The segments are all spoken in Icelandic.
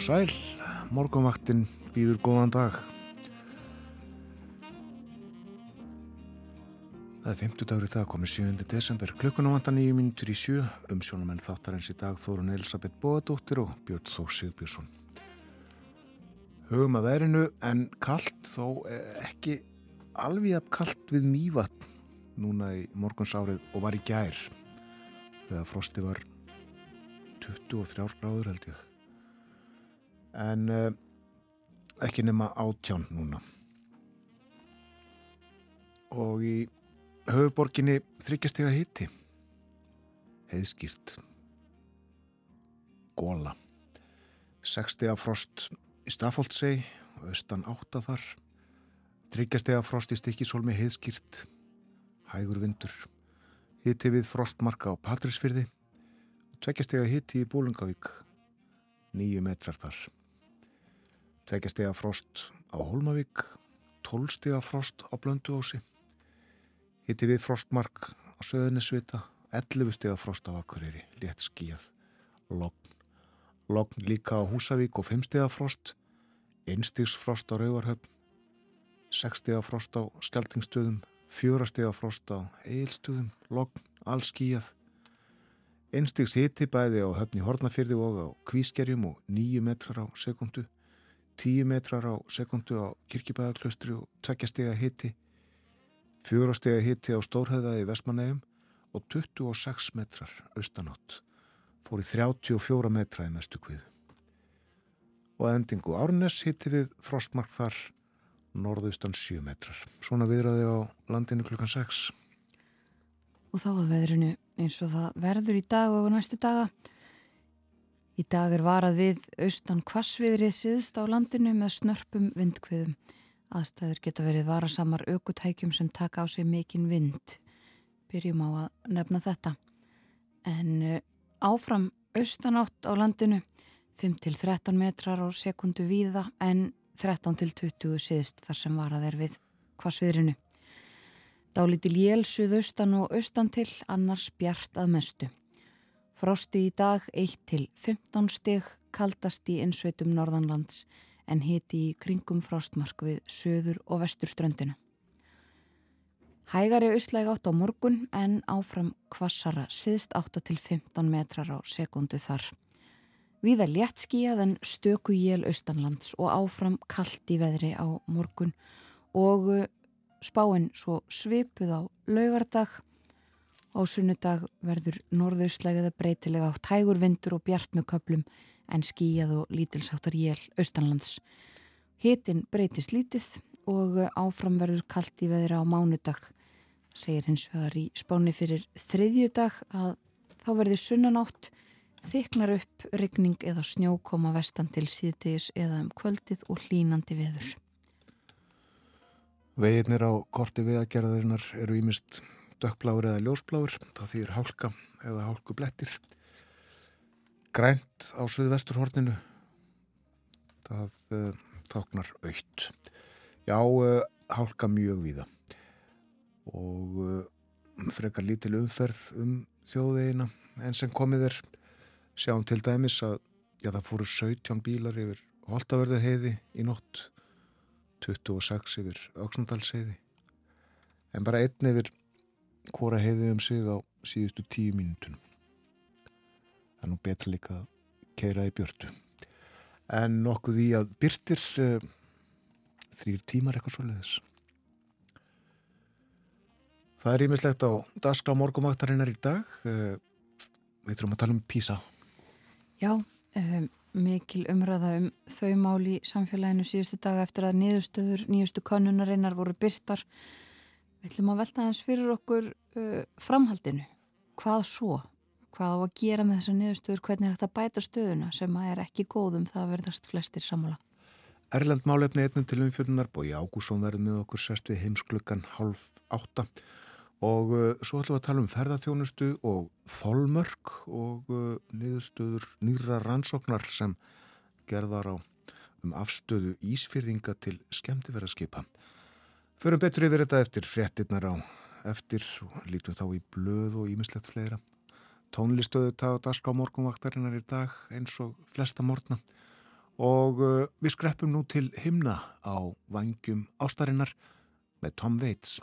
sæl, morgunvaktin býður góðan dag. Það er 50 dagur í dag, komið 7. desember, klukkuna vantar nýju mínutur í sjö, umsjónumenn þáttar eins í dag Þórun Elisabeth Bóadóttir og Björn Þór Sigbjörnsson. Hugum að verinu en kallt þó ekki alveg að kallt við nývatn núna í morguns árið og var í gær þegar frosti var 23 gráður held ég en uh, ekki nema átján núna. Og í höfuborginni þryggjastega hitti heiðskýrt góla 60 frost í Stafóldsei og austan átta þar. Þryggjastega frost í Stikisólmi heiðskýrt hægur vindur. Hitti við frostmarka á Patrísfyrði tveggjastega hitti í Bólungavík nýju metrar þar Tvekja stega frost á Holmavík, 12 stega frost á Blönduósi, hitti við frostmark á Söðunisvita, 11 stega frost á Akureyri, létt skíjað, logn, logn líka á Húsavík og 5 stega frost, einstigs frost á Rauvarhöfn, 6 stega frost á Skeltingstöðum, 4 stega frost á Eilstöðum, logn, allskíjað, einstigs hitti bæði á höfni Hortnafyrði og á Kvískerjum og 9 metrar á sekundu, 10 metrar á sekundu á kirkibæðaklaustri og tveggjastega hitti, fjórastega hitti á Stórhauða í Vestmannegjum og 26 metrar austanátt, fór í 34 metra í mestu kviðu. Og endingu Árnes hitti við frostmark þar norðaustan 7 metrar. Svona viðraði á landinu klukkan 6. Og þá að veðrinu eins og það verður í dag og næstu daga Í dag er varað við austan kvassviðrið siðst á landinu með snörpum vindkviðum. Aðstæður geta verið varasamar aukutækjum sem taka á sig mikinn vind. Byrjum á að nefna þetta. En eh, áfram austanátt á landinu 5-13 metrar á sekundu víða en 13-20 siðst þar sem varað er við kvassviðrinu. Þá lítil jél suðaustan og austan til annars bjart að mestu. Frosti í dag 1-15 stig kaldast í innsveitum norðanlands en hiti í kringum frostmark við söður og vestur ströndina. Hægari auslæg átt á morgun en áfram kvassara siðst 8-15 metrar á sekundu þar. Víða létt skíjað en stöku jél austanlands og áfram kallt í veðri á morgun og spáinn svo svipuð á laugardag Á sunnudag verður norðaustlægiða breytilega á tægur vindur og bjart með köplum en skíjað og lítilsáttar jél austanlands. Hitin breytist lítið og áfram verður kallt í veðra á mánudag. Segir hins vegar í spáni fyrir þriðjudag að þá verður sunnanátt, þyknar upp regning eða snjókoma vestan til síðtegis eða um kvöldið og hlínandi veður. Veginnir á korti viðagerðarinnar eru ímist dökkbláur eða ljósbláur, það þýr hálka eða hálku blettir. Grænt á suðvesturhorninu, það uh, táknar aukt. Já, uh, hálka mjög víða og uh, frekar lítil umferð um þjóðveginna en sem komið er sjáum til dæmis að já, það fóru 17 bílar yfir Holtavörðu heiði í nótt 26 yfir Öksnandals en bara einn yfir hvora heiði um sig á síðustu tíu mínutunum. Það er nú betra líka að keira í björtu. En nokkuð í að byrtir uh, þrýr tímar eitthvað svo leiðis. Það er ímislegt á dagskrá morgumvaktarinnar í dag. Uh, við þurfum að tala um PISA. Já, um, mikil umræða um þau mál í samfélaginu síðustu daga eftir að niðurstöður nýjustu konunarinnar voru byrtar Við ætlum að velta hans fyrir okkur uh, framhaldinu. Hvað svo? Hvað á að gera með þessa niðurstöður? Hvernig er þetta að bæta stöðuna sem að er ekki góðum það að verðast flestir sammála? Erlend málefni einnum til umfjöldunar, Bói Ágússon verði með okkur sest við heimsklukkan half átta og uh, svo ætlum við að tala um ferðarþjónustu og þolmörk og uh, niðurstöður nýra rannsóknar sem gerðar á um afstöðu ísfyrðinga til skemmtifæraskipa. Förum betur yfir þetta eftir fréttinnar á eftir og lítum þá í blöð og ímislegt fleira. Tónlistöðu taða daska á morgunvaktarinnar í dag eins og flesta morgna og uh, við skreppum nú til himna á vangjum ástarinnar með Tom Waits.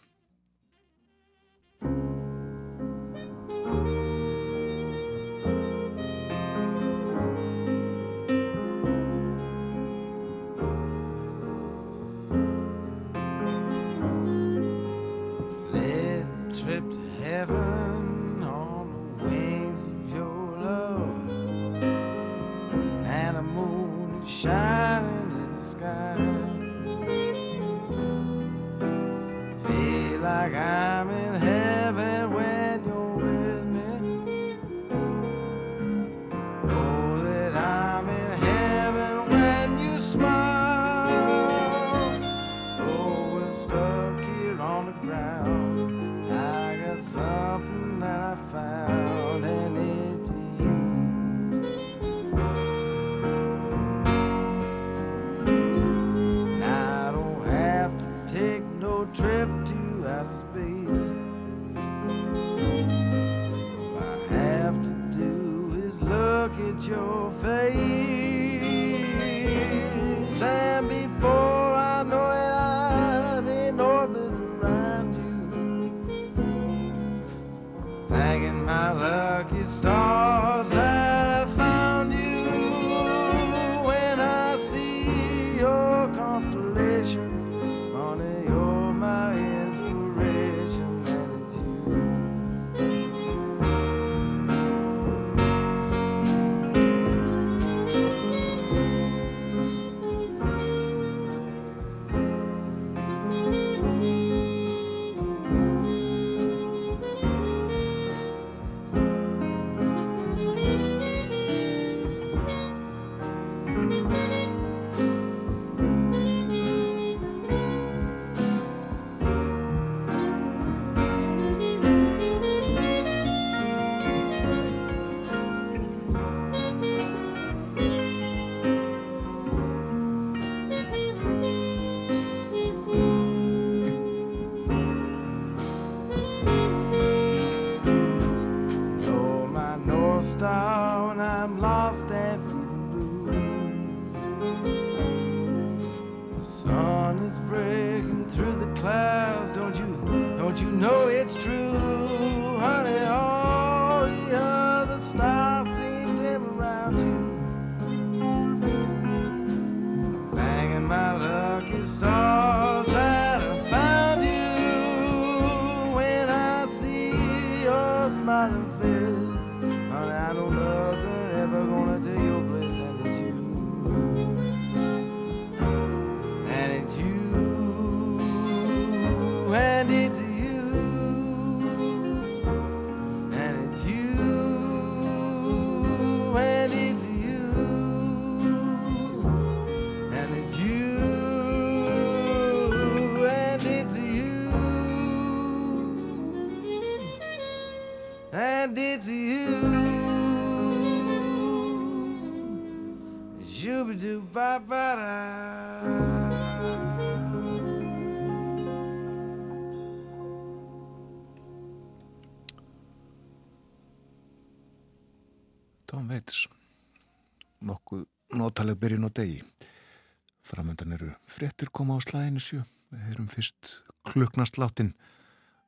Koma á slæðinu sjö. Við heyrum fyrst kluknast látin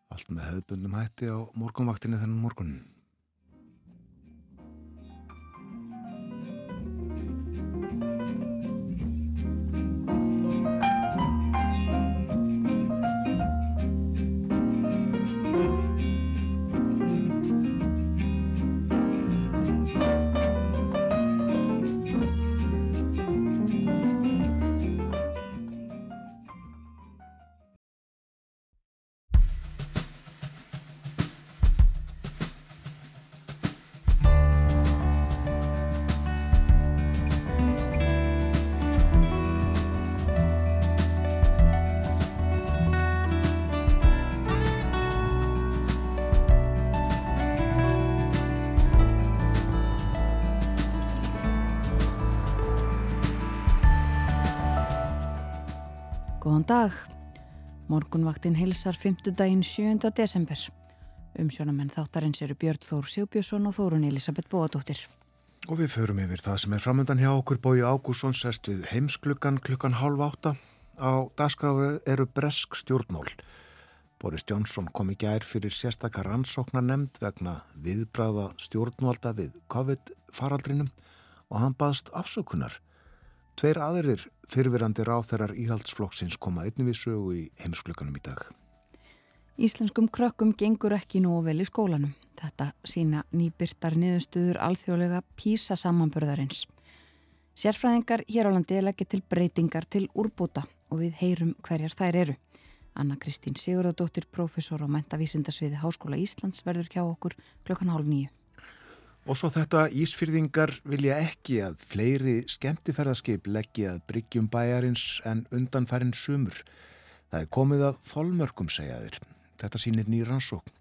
allt með hefðbundum hætti á morgunvaktinni þennan morgunin dag. Morgunvaktin hilsar 5. daginn 7. desember. Umsjónamenn þáttarins eru Björn Þór Sjóbjörnsson og Þórun Elisabeth Bóadóttir. Og við förum yfir það sem er framöndan hjá okkur Bói Ágússon sest við heimsklukkan klukkan halv átta. Á dagskráðu eru bresk stjórnmól. Boris Jónsson kom í gær fyrir sérstakar rannsóknar nefnd vegna viðbráða stjórnvalda við COVID-faraldrinum og hann baðst afsökunar. Tveir aðrir fyrfirandi ráþærar íhaldsflokksins koma einnig við sögu í heimsklukanum í dag. Íslenskum krökkum gengur ekki nógu vel í skólanum. Þetta sína nýbyrtar niðurstuður alþjóðlega písa samanbörðarins. Sérfræðingar hér á landi leggja til breytingar til úrbúta og við heyrum hverjar þær eru. Anna Kristín Sigurðardóttir, profesor og mentavísindasviði Háskóla Íslands verður kjá okkur klokkan hálf nýju. Og svo þetta Ísfyrðingar vilja ekki að fleiri skemmtiferðarskip leggja að bryggjum bæjarins en undanfærin sumur. Það er komið að þolmörkum segja þeir. Þetta sýnir nýr rannsókn.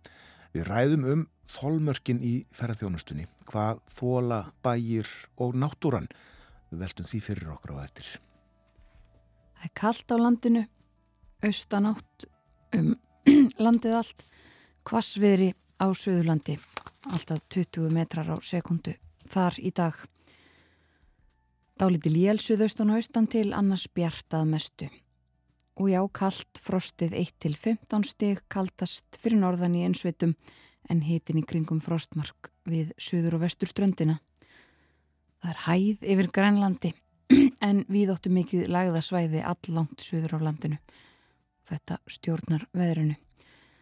Við ræðum um þolmörkin í ferðarþjónustunni, hvað þóla, bæjir og náttúran. Við veltum því fyrir okkur á eftir. Það er kallt á landinu, austanátt um landið allt, hvasviðri á Suðurlandi alltaf 20 metrar á sekundu þar í dag. Dálítið lélsuðaustan og austan til annars bjartað mestu. Og já, kallt frostið 1-15 stig kaldast fyrir norðan í einsveitum en hitin í kringum frostmark við söður og vestur ströndina. Það er hæð yfir Grænlandi en við óttum mikið lagðasvæði allangt söður á landinu. Þetta stjórnar veðrunu.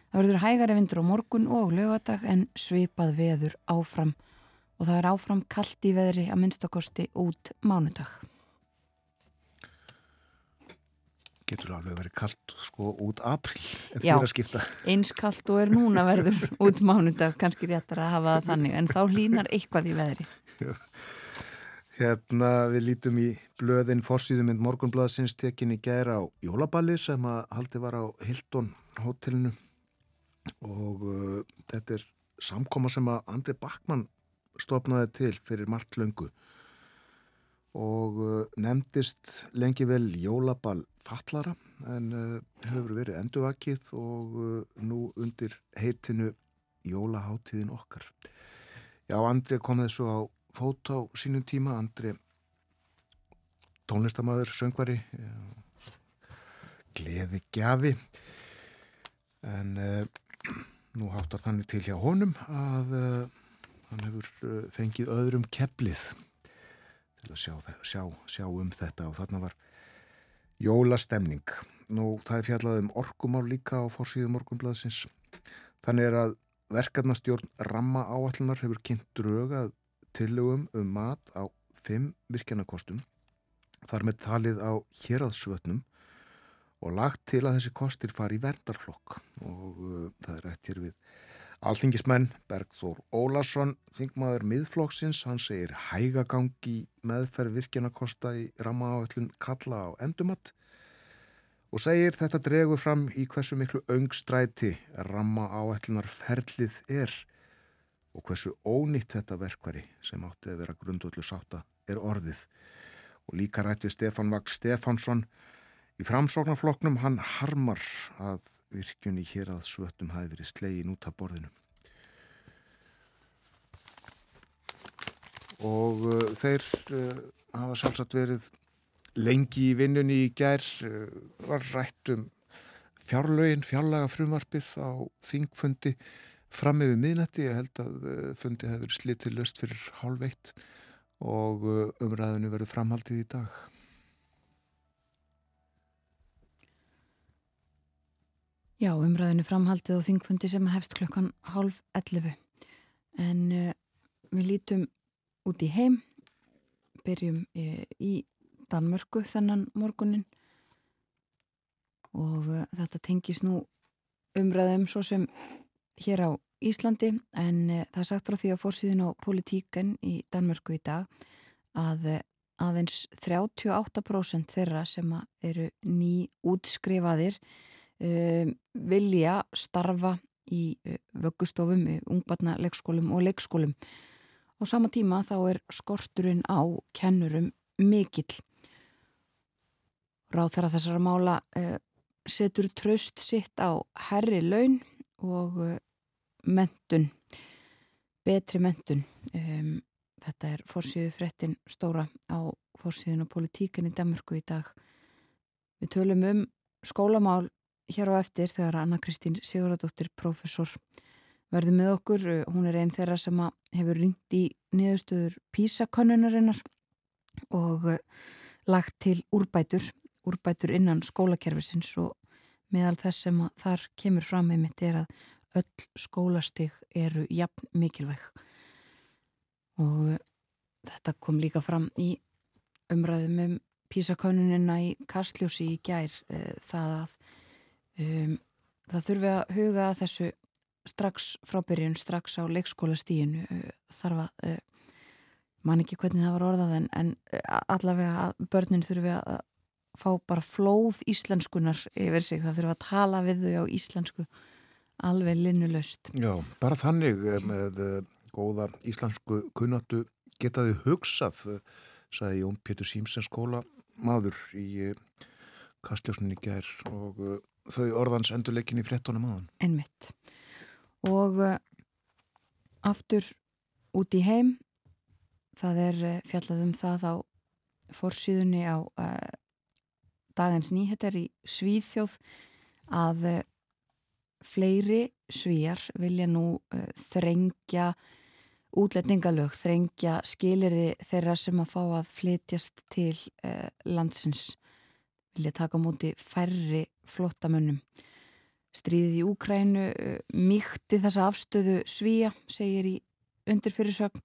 Það verður hægari vindur á morgun og lögadag en svipað veður áfram og það er áfram kallt í veðri að minnstakosti út mánudag. Getur alveg verið kallt sko út april ef því að skipta. Já, eins kallt og er núna verður út mánudag, kannski réttar að hafa það þannig en þá línar eitthvað í veðri. Hérna við lítum í blöðin fórsýðumind morgunblaðsins tekinni gæra á Jólaballi sem að haldi var á Hildón hótelinu og uh, þetta er samkoma sem að Andri Backmann stopnaði til fyrir margt löngu. Og uh, nefndist lengi vel jólabal fallara en uh, hefur verið enduvakið og uh, nú undir heitinu jólaháttíðin okkar. Já, Andri kom þessu á fót á sínum tíma, Andri tónlistamæður, söngvari, gleði gjafi en uh, nú háttar þannig til hjá honum að uh, hann hefur uh, fengið öðrum keplið til að sjá, sjá, sjá um þetta og þarna var jólastemning. Nú það er fjallað um orkumál líka á fórsíðu morgunblaðsins. Þannig er að verkefnastjórn ramma áallunar hefur kynnt drögað tillögum um mat á fimm virkjanarkostum þar með talið á héraðsvötnum og lagt til að þessi kostir fari í verdarflokk og uh, það er eftir við alþingismenn Bergþór Ólarsson, þingmaður miðflokksins, hann segir hægagangi meðferð virkjanakosta í rammaáallun kalla á endumatt og segir þetta dregur fram í hversu miklu öngstræti rammaáallunar ferlið er og hversu ónýtt þetta verkvari sem átti að vera grundvöldu sáta er orðið. Og líka rætt við Stefan Vagn Stefansson Í framsóknarfloknum hann harmar að virkjunni hér að svöttum hafi verið slegin út af borðinu. Og uh, þeir uh, hafa sjálfsagt verið lengi í vinnunni í gær, uh, var rætt um fjárlögin, fjárlaga frumarpið á þingfundi fram með miðnætti. Ég held að uh, fundi hefur slitið löst fyrir hálf eitt og uh, umræðinu verið framhaldið í dag. Já, umræðinu framhaldið og þingfundi sem hefst klokkan hálf 11. En uh, við lítum út í heim, byrjum uh, í Danmörku þennan morgunin og uh, þetta tengis nú umræðum svo sem hér á Íslandi en það er sagt frá því að fórsýðin á politíken í Danmörku í dag að aðeins 38% þeirra sem eru ný útskrifaðir um, vilja starfa í uh, vöggustofum, ungbarna leikskólum og leikskólum. Á sama tíma þá er skorturinn á kennurum mikill Ráð þeirra þessara mála uh, setur tröst sitt á herri laun og uh, mentun, betri mentun. Um, þetta er fórsíðu frettin stóra á fórsíðun og politíkin í Danmarku í dag. Við tölum um skólamál hér á eftir þegar Anna Kristín Sigurðardóttir, professor, verði með okkur. Hún er einn þeirra sem hefur ringt í niðurstöður písakonnunarinnar og uh, lagt til úrbætur úrbætur innan skólakerfisins og meðal þess sem þar kemur fram með mitt er að öll skólastig eru jafn mikilvæg og eh, þetta kom líka fram í umræðum um písakonunina í Kastljósi í gær það að um, það þurfi að huga þessu strax frábyrjun, strax á leikskólastíginu e, þarf að e, man ekki hvernig það var orðað en, en allavega að börnin þurfi að fá bara flóð íslenskunar yfir sig, það þurfa að tala við þau á íslensku alveg linnulöst. Já, bara þannig eh, með eh, góða íslensku kunnatu getaði hugsað, eh, saði Jón Pétur Símsen skóla maður í kastljósninni gær og þau orðans endurleikin í frettónum aðan. Ennmitt. Og aftur út í heim, það er fjallað um það á fórsýðunni á dagins nýhettar í Svíðþjóð að uh, fleiri svíjar vilja nú uh, þrengja útletningalög, þrengja skilirði þeirra sem að fá að flytjast til uh, landsins vilja taka múti færri flottamönnum. Stríðið í Úkrænu mýkti þessa afstöðu svíja, segir í undirfyrirsögn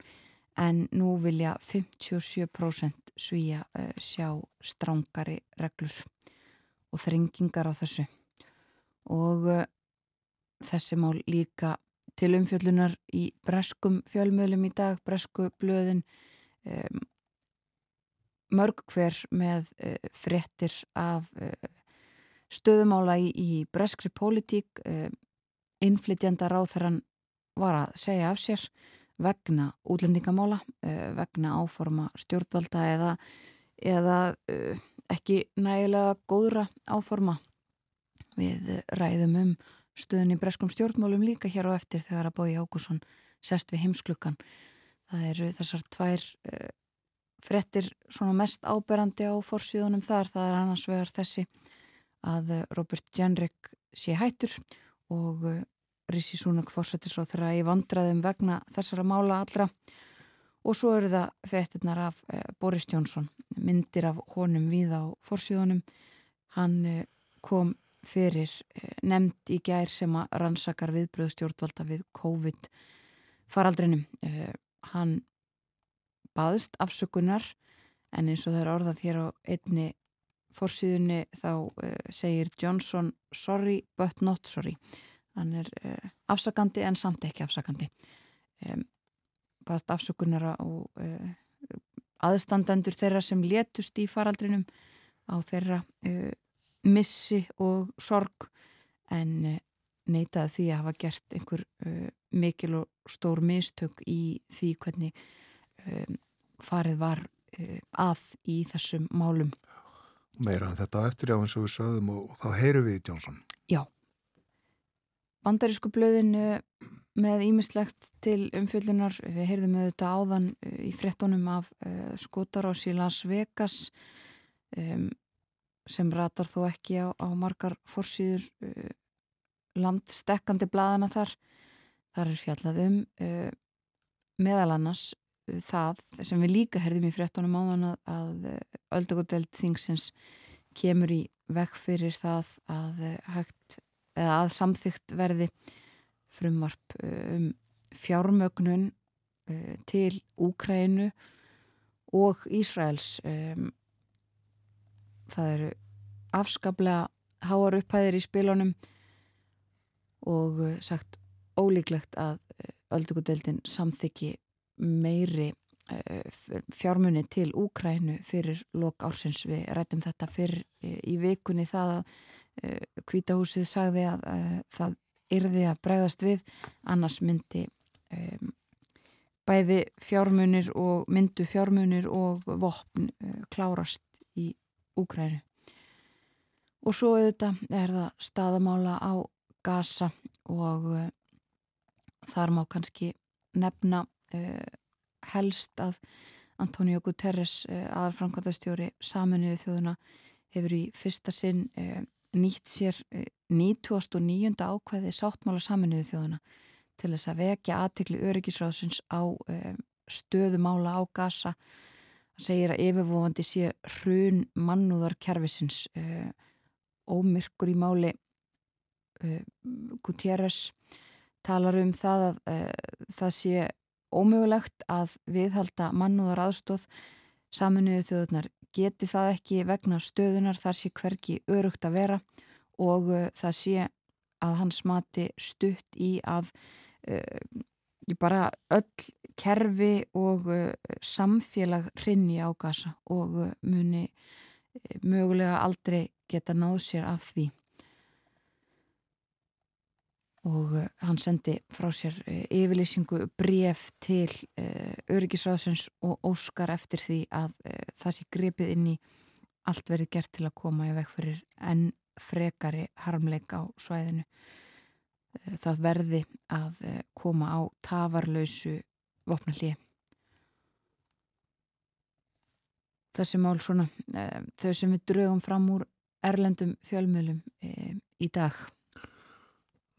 en nú vilja 57% svíja uh, sjá strángari reglur og þrengingar á þessu og uh, þessi mál líka til umfjöllunar í breskum fjölmjölum í dag, bresku blöðin um, mörg hver með uh, frettir af stöðumála í, í breskri pólitík innflytjanda ráþarann var að segja af sér vegna útlendingamála, uh, vegna áforma stjórnvalda eða, eða uh, ekki nægilega góðra áforma. Við ræðum um stöðun í breskum stjórnmálum líka hér á eftir þegar að Bói Ágússon sest við heimsklukkan. Það eru þessar tvær uh, frettir svona mest áberandi á forsíðunum þar. Það er annars vegar þessi að Robert Jenrick sé hættur og Rissi Súnak fórsættisráð þeirra í vandraðum vegna þessara mála allra og svo eru það frettinnar af eh, Boris Jónsson, myndir af honum við á fórsíðunum hann eh, kom fyrir eh, nefnd í gær sem að rannsakar viðbröðstjórnvalda við COVID faraldrinum eh, hann baðist afsökunar en eins og það er orðað hér á einni fórsíðunni þá eh, segir Johnson sorry but not sorry. Hann er uh, afsakandi en samt ekki afsakandi. Um, baðast afsökunar og uh, aðstandendur þeirra sem letust í faraldrinum á þeirra uh, missi og sorg en neitaði því að hafa gert einhver mikil og stór mistök í því hvernig um, farið var að í þessum málum Meira en þetta eftir á eins og við sögðum og, og þá heyru við Jónsson Já bandarísku blöðinu með ímislegt til umfjöldunar. Við heyrðum auðvitað áðan uh, í frettunum af uh, skotarás í Las Vegas um, sem ratar þó ekki á, á margar forsýður uh, landstekkandi bladana þar. Þar er fjallað um uh, meðal annars það sem við líka heyrðum í frettunum áðan að, uh, öldugoteld þingsins kemur í vekk fyrir það að hægt eða að samþygt verði frumvarp uh, um fjármögnun til Úkrænu og Ísraels það eru afskaplega háar upphæðir í spilunum og sagt ólíklegt að öldugudeldin samþykki meiri fjármunni til Úkrænu fyrir lok ársins. Við rættum þetta fyrir í vikunni það að Kvítahúsið sagði að það yrði að bregðast við. Annars myndi bæði fjármunir og myndu fjármunir og vopn klárast í Úkrænu Og svo auðvitað er það staðamála á Gaza og þar má kannski nefna helst að Antonio Guterres, uh, aðalframkvæmdastjóri saminuðu þjóðuna, hefur í fyrsta sinn nýtt sér 1909. ákvæði sáttmála saminuðu þjóðuna til þess að vekja aðtikli öryggisráðsins á stöðumála á Gaza. Það segir að yfirvofandi sé hrun mannúðar kervisins ómyrkur í máli Gutierrez talar um það að það sé ómögulegt að viðhalda mannúðar aðstóð saminuðu þjóðunar geti það ekki vegna stöðunar þar sé hverki örugt að vera og uh, það sé að hans mati stutt í að bara öll kerfi og samfélag rinni á gasa og muni mögulega aldrei geta náð sér af því og uh, hann sendi frá sér uh, yfirlýsingu bref til uh, öryggisráðsins og óskar eftir því að það sé grepið inn í allt verið gert til að koma í vekk fyrir enn frekari harmleik á svæðinu. Það verði að koma á tafarlausu vopnallið þessi mál svona þau sem við draugum fram úr erlendum fjölmjölum í dag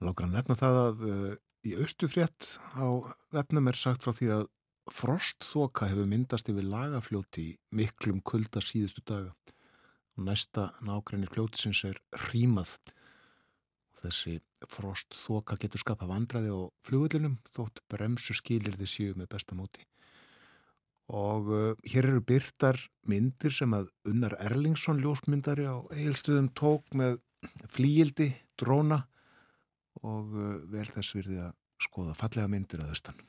Lákar að nefna það að uh, í austufrétt á vefnum er sagt frá því að frostþoka hefur myndast yfir lagafljóti í miklum kulda síðustu daga. Næsta nákrenni fljótisins er rýmað. Þessi frostþoka getur skapa vandraði á fljóðlinum þótt bremsu skilir þið séu með besta móti. Og uh, hér eru byrtar myndir sem að Unnar Erlingsson ljósmyndari á eilstöðum tók með flíildi, dróna og uh, vel þess virði að skoða fallega myndir að austan.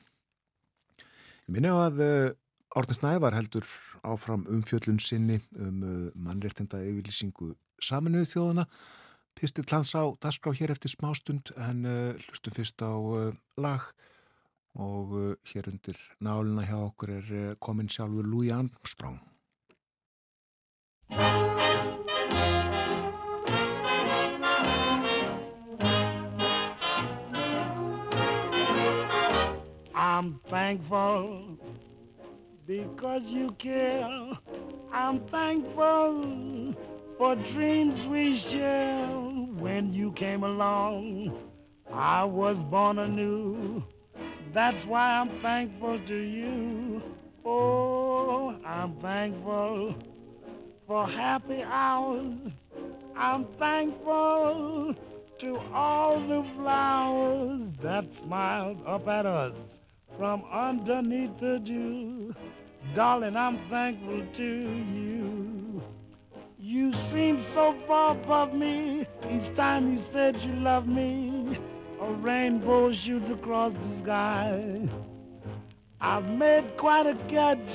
Ég minna á að uh, Árnins Nævar heldur áfram umfjöllun sinni um uh, mannréttinda yfirlýsingu saminuðu þjóðana. Pistill hans á dasgrá hér eftir smástund en hlustum fyrst á lag og hér undir náluna hjá okkur er komin sjálfur Louis Armstrong. I'm thankful because you care. I'm thankful for dreams we share. When you came along, I was born anew. That's why I'm thankful to you. Oh, I'm thankful for happy hours. I'm thankful to all the flowers that smiled up at us from underneath the dew. Darling, I'm thankful to you. You seem so far above me each time you said you love me. A rainbow shoots across the sky. I've made quite a catch,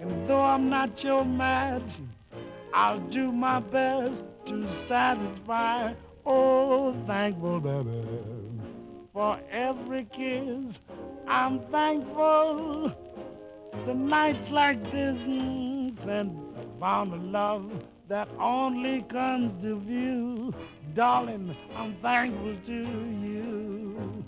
and though I'm not your match, I'll do my best to satisfy. Oh, thankful, baby, for every kiss I'm thankful the nights like this and found a love that only comes to view. Darling, I'm thankful to you.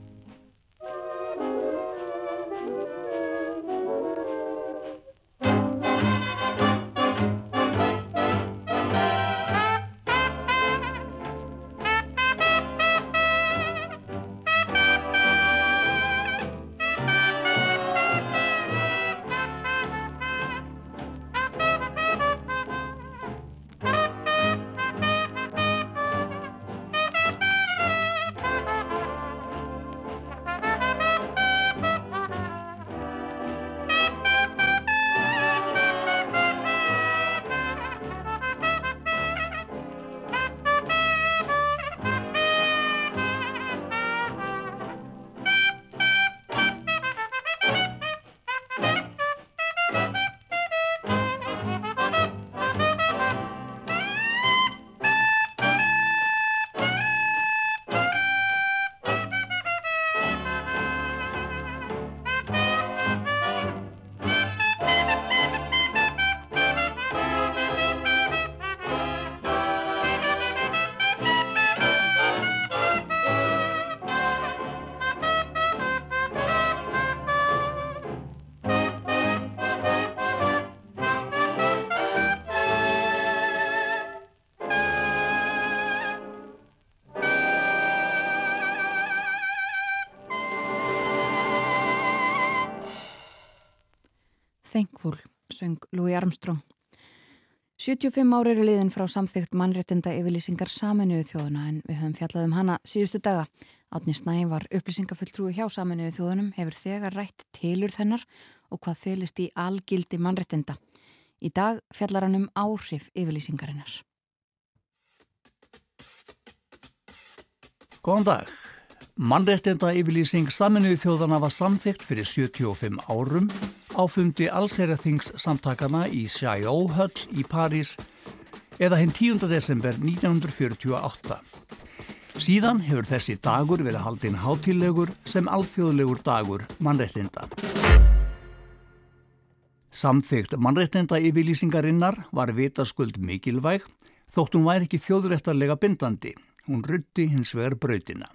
Thankful, söng Louis Armstrong. 75 ári eru liðin frá samþygt mannréttinda yfirlýsingar saminuðu þjóðuna en við höfum fjallað um hana síðustu daga. Átni Snæ var upplýsingafulltrúi hjá saminuðu þjóðunum, hefur þegar rætt tilur þennar og hvað fylist í algildi mannréttinda. Í dag fjallar hann um áhrif yfirlýsingarinnar. Góðan dag. Mannréttinda yfirlýsing saminuðu þjóðana var samþygt fyrir 75 árum áfundi allsherjathings samtakana í Sjæóhöll í París eða hinn 10. desember 1948. Síðan hefur þessi dagur verið haldinn hátilegur sem alþjóðlegur dagur mannréttinda. Samþygt mannréttinda yfirlýsingarinnar var vitaskuld mikilvæg þótt hún væri ekki þjóðrættarlega bindandi. Hún rutti hins vegar brautina.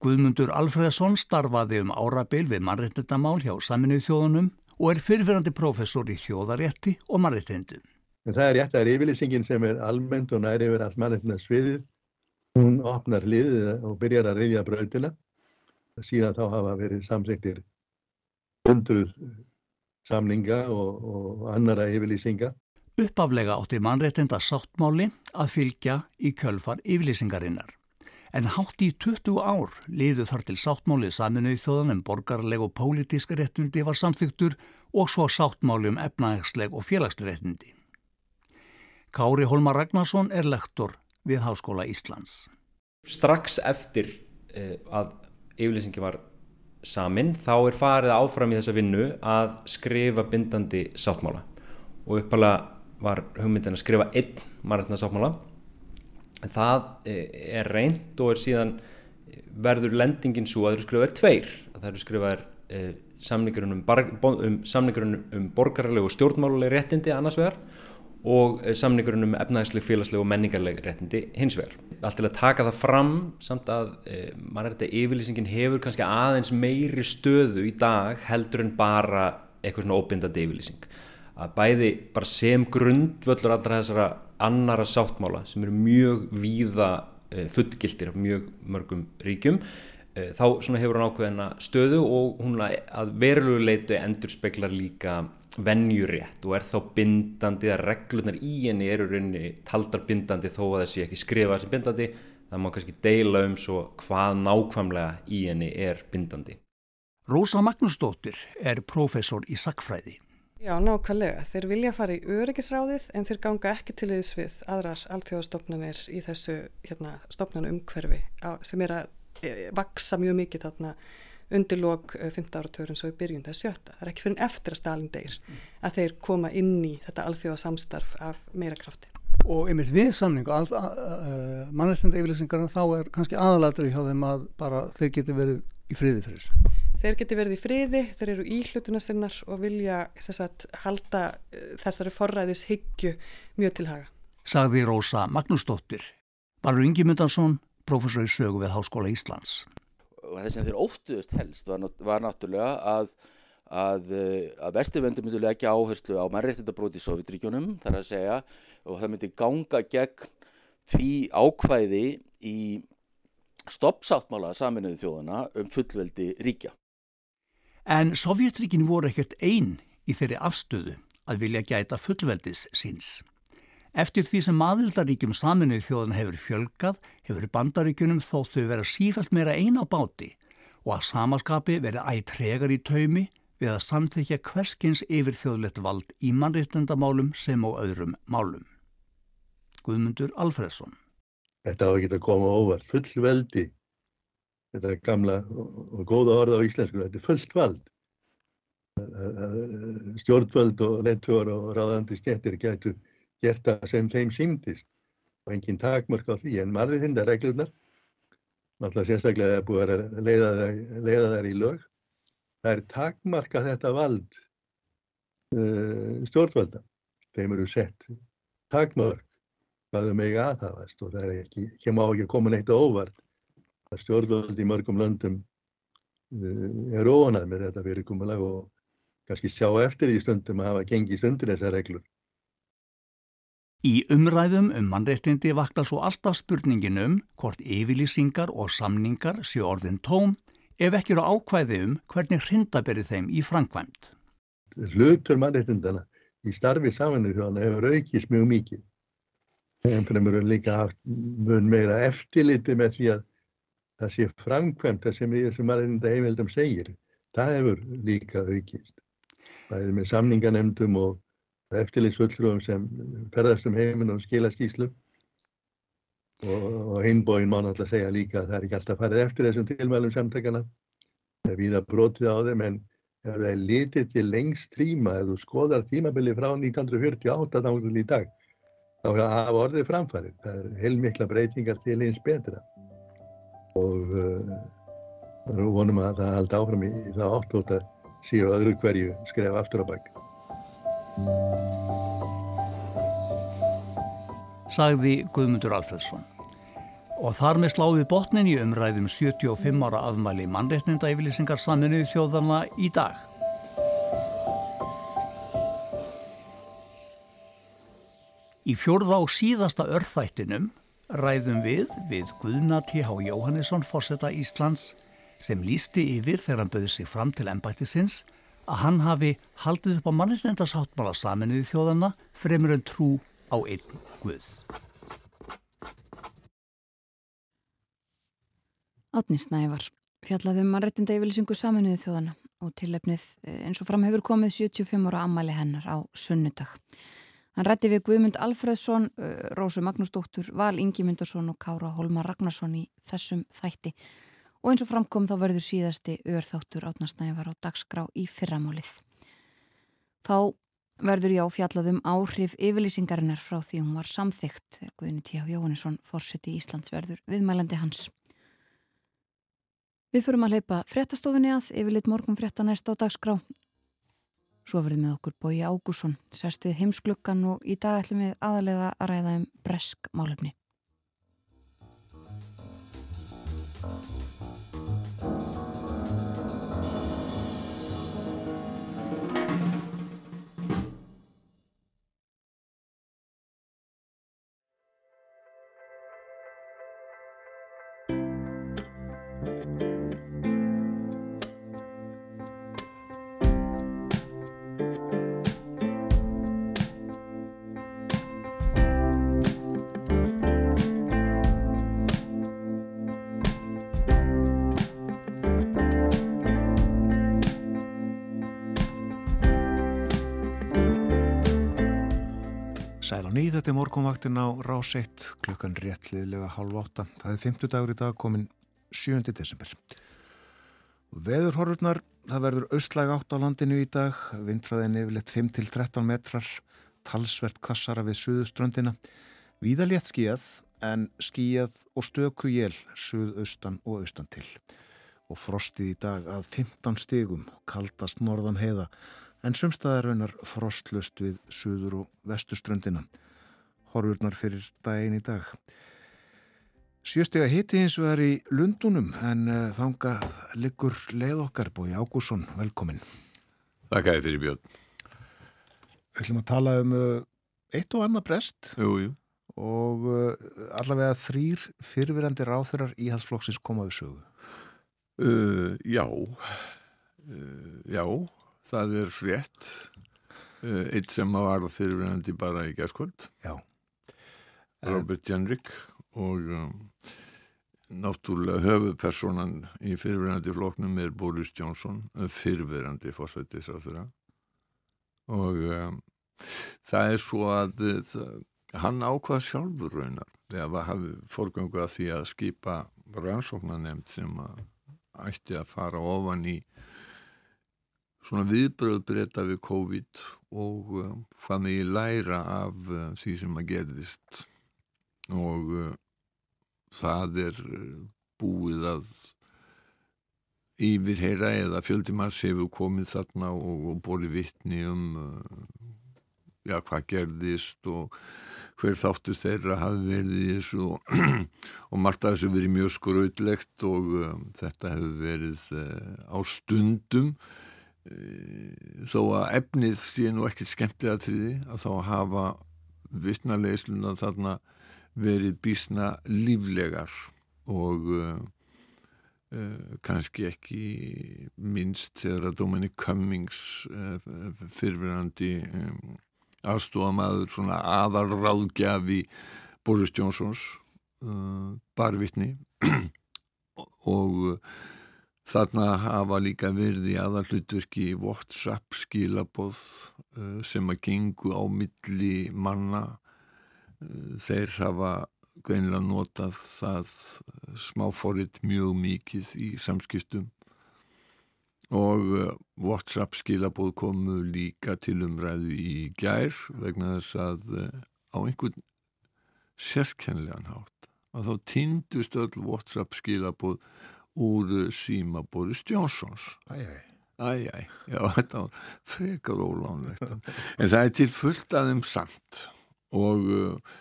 Guðmundur Alfreðsson starfaði um árabil við mannréttindamál hjá saminuð þjóðunum og er fyrirverandi professor í þjóðarétti og mannréttindum. Það er rétt að yfirlýsingin sem er almennt og næri yfir allt mannréttindasviðið. Hún opnar liðið og byrjar að reyðja brautina. Síðan þá hafa verið samsýktir hundruð samninga og, og annara yfirlýsinga. Uppaflega átti mannréttinda sáttmáli að fylgja í kjölfar yfirlýsingarinnar en hátt í 20 ár liðu þar til sáttmálið saminuð þjóðan um borgarleg og pólitísk réttindi var samþygtur og svo sáttmáli um efnahegsleg og félagsleg réttindi. Kári Holmar Ragnarsson er lektor við Háskóla Íslands. Strax eftir uh, að yfirlýsingi var samin þá er farið áfram í þessa vinnu að skrifa bindandi sáttmála og uppalega var hugmyndin að skrifa einn margirna sáttmála en það eh, er reynd og er síðan eh, verður lendingin svo að það eru skrifaðir tveir að það eru skrifaðir eh, samningurinn um, um, samningur um borgarlegu og stjórnmáluleg réttindi annars vegar og eh, samningurinn um efnæðisleg, félagsleg og menningarleg réttindi hins vegar. Allt til að taka það fram samt að eh, mann er þetta yfirlýsingin hefur kannski aðeins meiri stöðu í dag heldur en bara eitthvað svona óbindandi yfirlýsing. Að bæði bara sem grundvöldur allra þessara annara sáttmála sem eru mjög víða uh, fullgildir af mjög mörgum ríkjum uh, þá hefur hann ákveðina stöðu og hún að verulegu leitu endur speklar líka vennjurétt og er þá bindandi að reglunar í henni eru rauninni taldar bindandi þó að þessi ekki skrifa sem bindandi. Það má kannski deila um svo hvað nákvæmlega í henni er bindandi. Rósa Magnúsdóttir er profesor í sakfræði Já, nákvæmlega. Þeir vilja fara í öryggisráðið en þeir ganga ekki til þess við aðrar alþjóðastofnanir í þessu hérna, stofnanu umhverfi sem er að e, vaksa mjög mikið þarna undir lok 15 e, áratörun svo í byrjun það sjötta. Það er ekki fyrir eftir að Stalin deyr mm. að þeir koma inn í þetta alþjóðasamstarf af meira krafti. Og einmitt við samningu, mannestenda yfirleysingarna þá er kannski aðalatur í hjá þeim að bara þeir geti verið í friði fyrir þessu. Þeir geti verið í friði, þeir eru í hlutuna sinnar og vilja sagt, halda uh, þessari forræðis hyggju mjög til haga. Sagði Rósa Magnúsdóttir, Valur Ingi Mundarsson, professor í sögu við Háskóla Íslands. Og það sem þeir óttuðust helst var, var náttúrulega að, að, eh, að vesturvendur myndi leggja áherslu á mannréttindabróti í Sovjetríkjunum, þar að segja, og það myndi ganga gegn því ákvæði í stoppsáttmála saminuðu þjóðana um fullveldi ríkja. En Sovjetríkin voru ekkert einn í þeirri afstöðu að vilja gæta fullveldis síns. Eftir því sem aðildaríkjum saminuð þjóðan hefur fjölgað, hefur bandaríkunum þó þau vera sífælt meira eina á báti og að samaskapi verið ættregar í taumi við að samþykja hverskins yfir þjóðlegt vald í mannreittundamálum sem á öðrum málum. Guðmundur Alfredsson Þetta á ekki að koma óvart fullveldi þetta gamla og góða orða á íslensku, þetta er fullt vald. Stjórnvöld og leittóar og ráðandi stjættir getur gert það sem þeim símtist og engin takmörk á því en margir þindar reglunar, náttúrulega sérstaklega er búið að leiða þær, leiða þær í lög, það er takmarka þetta vald uh, stjórnvölda. Þeim eru sett takmörk hvað þau megi aðhafast og það ekki, ekki má ekki koma neitt óvart að stjórnvöld í mörgum löndum eh, er óanað með þetta fyrirkomulag og kannski sjá eftir því stundum að hafa gengið undir þessar reglur. Í umræðum um mannreittindi vakna svo alltaf spurningin um hvort yfirlýsingar og samningar séu orðin tóm ef ekki eru ákvæði um hvernig hrinda berið þeim í framkvæmt. hlutur mannreitindana í starfi samanir þjóðana hefur aukist mjög mikið. En fremur við líka haft mun meira eftirliti með því að það sé framkvæmt það sem í þessum mannreitinda heimildum segir. Það hefur líka aukist. Það er með samninganemdum og eftirlitsvöldfröðum sem ferðast um heiminn og skila skýslu. Og, og hinbóin má náttúrulega segja líka að það er ekki alltaf farið eftir þessum tilmælum samtakana. Það er víða brotið á þeim en ef það er litið til lengst tíma, ef þú skoðar tímabili frá 1948 ángur í dag, þá hafa orðið framfærið. Það er heilmikla breytingar til eins betra. Og uh, vonum að það haldi áfram í, í það átt og það séu öðru hverju skref aftur á bakk. Sagði Guðmundur Alfredsson. Og þar með sláði botnin í umræðum 75 ára afmæli mannreitninda yfirlýsingar saminu þjóðarna í dag. Í fjórða og síðasta örþættinum ræðum við við Guðna T.H. Jóhannesson fórseta Íslands sem lísti yfir þegar hann bauði sig fram til ennbættisins að hann hafi haldið upp á mannreitnindasáttmála saminu þjóðarna fremur en trú á einn Guð. Átni Snævar fjallaði um mannrættinda yfirlýsingu saminuðu þjóðana og tilefnið eh, eins og fram hefur komið 75 ára ammali hennar á sunnudag. Hann rætti við Guðmund Alfredsson, Rósu Magnúsdóttur, Val Ingimundarsson og Kára Holmar Ragnarsson í þessum þætti og eins og framkom þá verður síðasti örþáttur Átna Snævar á dagskrá í fyrramálið. Þá verður já fjallaðum áhrif yfirlýsingarinnar frá því hún var samþygt Guðni T. Jóhannesson, fórseti Íslandsverður viðmælandi hans. Við fyrum að leipa frettastofinni að yfirleitt morgun fretta næst á dagskrá. Svo verðum við okkur bói Ágússon, sest við heimsklukkan og í dag ætlum við aðalega að ræða um bresk málefni. Þetta er morgunvaktin á rás 1, klukkan réttliðlega halv 8. Það er 50 dagur í dag, komin 7. desember. Veðurhorfurnar, það verður austlæg átt á landinu í dag, vindræðin yfirleitt 5-13 metrar, talsvert kassara við suðuströndina, víðalétt skíjað en skíjað og stöku jél suðaustan og austan til. Og frostið í dag að 15 stigum, kaldast norðan heiða, en sumstaðar raunar frostlust við suður og vestuströndina. Horfurnar fyrir daginn í dag. Sjöstega hitti hins vegar í Lundunum en uh, þanga liggur leið okkar bói Ágússon, velkomin. Þakka þér fyrir Björn. Við ætlum að tala um uh, eitt og annað brest Jú, jú. og uh, allavega þrýr fyrirverandi ráþurar íhalsflokksins komaðu sögu. Uh, já, já, það er rétt. Eitt sem var fyrirverandi bara í gerðskvöld. Já. Robert Jenrick og um, náttúrulega höfupersonan í fyrirverandi floknum er Boris Johnson, fyrirverandi fórsættisráþura og um, það er svo að það, hann ákvað sjálfur raunar þegar hafi fórgöngu að því að skipa rannsóknanemnd sem að ætti að fara ofan í svona viðbröð breyta við COVID og uh, hvað með ég læra af uh, því sem að gerðist og uh, það er búið að yfirheyra eða fjöldimars hefur komið þarna og, og bóli vittni um já, hvað gerðist og hver þáttu þeirra hafi verið í þessu og, og margt af þessu verið mjög skrautlegt og um, þetta hefur verið uh, á stundum. Uh, þó að efnið sé nú ekkert skemmtið að triði að þá hafa vittnarleisluna þarna verið bísna líflegar og uh, uh, kannski ekki minnst þegar að Dominic Cummings uh, fyrfirandi um, aðstofamaður svona aðalráðgjafi Boris Johnsons barvitni og þarna hafa líka verið í aðalutverki WhatsApp skilaboð sem að gengu á milli manna þeir hafa greinilega notað það smáfóritt mjög mikið í samskiptum og WhatsApp skilabóð komu líka til umræðu í gær vegna þess að á einhvern sérkennlegan hátt að þá týndust öll WhatsApp skilabóð úr síma Boris Johnsons. Æjæj Æjæj, já þetta var frekar ólánlegt. En það er til fullt aðeim samt og uh,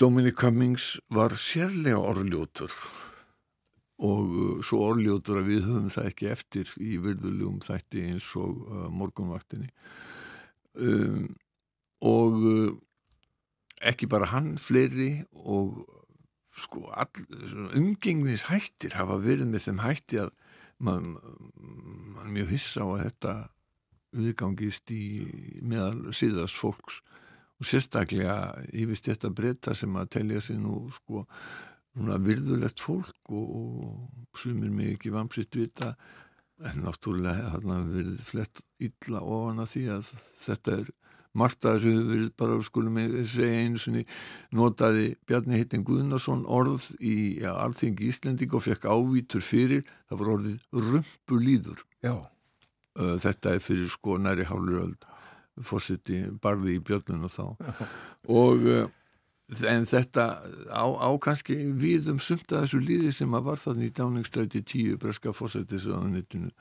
Dominic Cummings var sérlega orðljótur. Og uh, svo orðljótur að við höfum það ekki eftir í virðulegum þætti eins og uh, morgunvaktinni. Um, og uh, ekki bara hann fleiri og sko umgengnis hættir hafa verið með þeim hætti að mann man mjög hissa á að þetta viðgangist í meðal síðast fólks og sérstaklega yfirst þetta breyta sem að telja sig nú sko núna virðulegt fólk og, og sumir mig ekki vamsitt vita. En náttúrulega þarna verið flett illa ofan að því að þetta er að þessu verið bara skulum segja einu svoni notaði Bjarni Heitin Guðnarsson orð í ja, alþingi Íslending og fekk ávítur fyrir. Það var orðið rumpulíður. Já. þetta er fyrir sko næri hálfuröld fórsiti barði í björnuna þá og en þetta á, á kannski við um sumt að þessu líði sem að var þannig í dáningstræti tíu breska fórsetisraðunitinu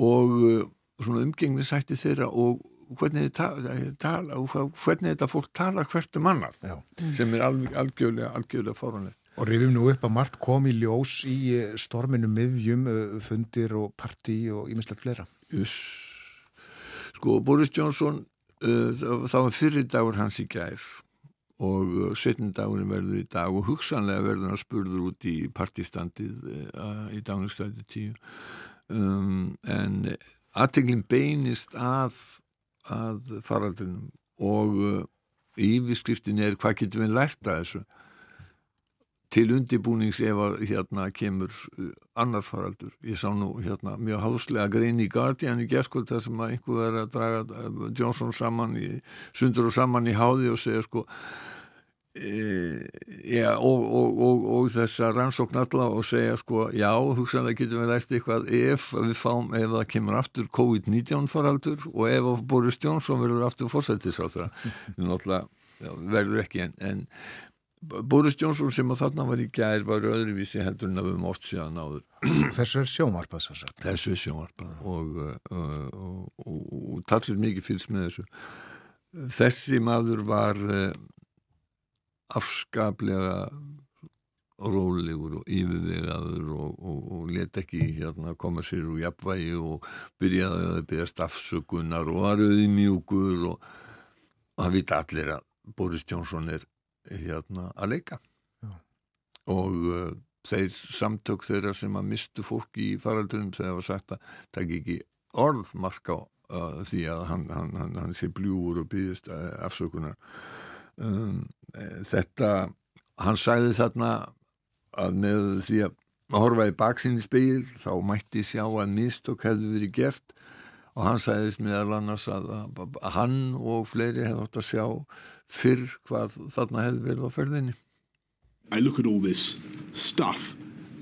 og svona umgengnisætti þeirra og hvernig, tala, tala, hvernig þetta fólk tala hvert um annað Já. sem er alveg, algjörlega, algjörlega fáranlegt. Og rifum nú upp að margt kom í ljós í storminu miðjum, fundir og partí og ímislegt fleira. Just. Sko, Boris Johnson, uh, það var fyrir dagur hans í gær og uh, setjum dagurinn verður í dag og hugsanlega verður hann spurður út í partistandið uh, í dagningstæti tíu. Um, en aðteglinn beinist að að faraldrinum og uh, yfirskriftin er hvað getur við lært að þessu til undibúnings ef að hérna kemur uh, annar faraldur. Ég sá nú hérna mjög háslega grein í Guardian í gerðskvöld þar sem að einhver verður að draga Johnson saman í, sundur og saman í háði og segja sko E, já, og, og, og, og þessa rannsókn alla og segja sko, já, hugsanlega getum við læst eitthvað ef við fáum, ef það kemur aftur COVID-19 faraldur og ef Boris Johnson verður aftur fórsættis á það náttúrulega verður ekki en, en Boris Johnson sem að þarna var í gær var öðruvísi heldur en að við höfum oft síðan áður. Þessu er sjónvarpað Þessu er sjónvarpað og talsir mikið fylgst með þessu. Þessi maður var afskaplega rólegur og yfirvegaður og, og, og let ekki hérna koma sér úr jafnvægi og byrjaði að byrjast afsökunar og var auðmjúkur og, og það vita allir að Boris Johnson er hérna að leika. Já. og uh, þeir samtök þeirra sem að mistu fólk í faraldunum þegar það var sagt að það ekki orð marka á uh, því að hann, hann, hann, hann sé bljúur og byrjast uh, afsökunar. Um, þetta hann sagði þarna að með því að horfa í baksinni speil þá mætti sjá að mistök hefði verið gert. Og hann sagðist meðal annars að, að, að hann og fleiri hefði átt að sjá fyrr hvað þarna hefði verið á ferðinni. I look at all this stuff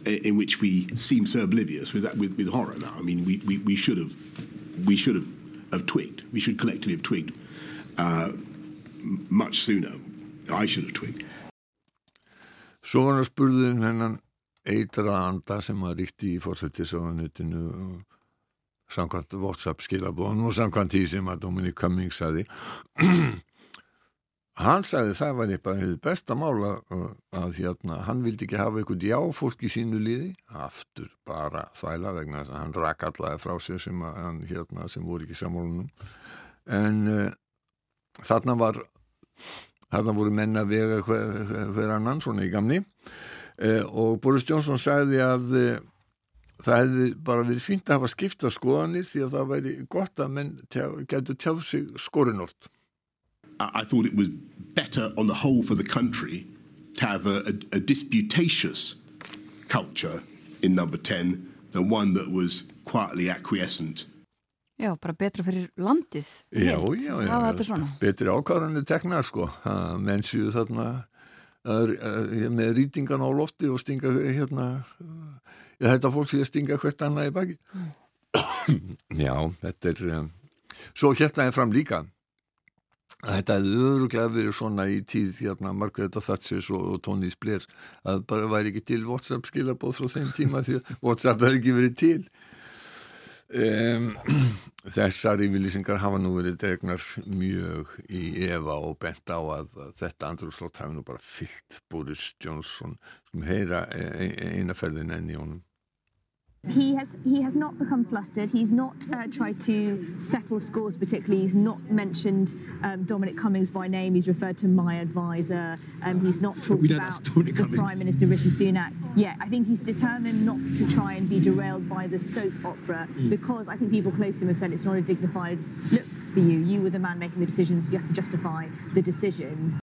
in which we seem so oblivious with, that, with, with horror now. I mean we, we, we should have we should have, have twigged. We should collectively have twigged uh, much sooner. I should have twigged. Svo var hann að spurðu um hennan eitra anda sem að ríkti í fórsættisáðanutinu samkvæmt WhatsApp skilabóðan og samkvæmt því sem að Dominic Cummings sagði hann sagði það var eitthvað besta mála að hérna, hann vildi ekki hafa eitthvað jáfólk í sínu liði. Aftur bara þvæla vegna þess að hann rak allaði frá sér sem, að, hérna, sem voru ekki samólunum en uh, þarna var þarna voru menna vega hver, annan svona í gamni. Eh, og Boris Johnson sagði að það hefði bara verið fínt að hafa skipta skoðanir því að það væri gott að menn tjá, getur tjáð sig skorinort. I thought it was better on the whole for the country to have a, a, a disputatious culture in number 10 than one that was quietly acquiescent. Já, bara betra fyrir landið. Já, já, já, já betri ákvarðanir teknar sko, menn séu þarna að, að, með rýtingan á lofti og stinga hérna, já, þetta fólk sé að stinga hvert annað í baki. Mm. já, þetta er, um, svo hérna er fram líka að þetta hefði öruglega verið svona í tíð hérna Margareta Thatchers og, og Tony Blair að bara væri ekki til Whatsapp skilabóð frá þeim tíma því að Whatsapp hefði ekki verið til. Um, þessar yfirlýsingar hafa nú verið dregnar mjög í Eva og bent á að, að þetta andrúrslótt hafi nú bara fyllt Boris Johnson sem heyra e, e, einaferðin enn í honum He has he has not become flustered. He's not uh, tried to settle scores particularly. He's not mentioned um, Dominic Cummings by name. He's referred to my advisor. Um, he's not talked about the Cummings. Prime Minister Rishi Sunak. Yeah, I think he's determined not to try and be derailed by the soap opera mm. because I think people close to him have said it's not a dignified look for you. You were the man making the decisions. You have to justify the decisions.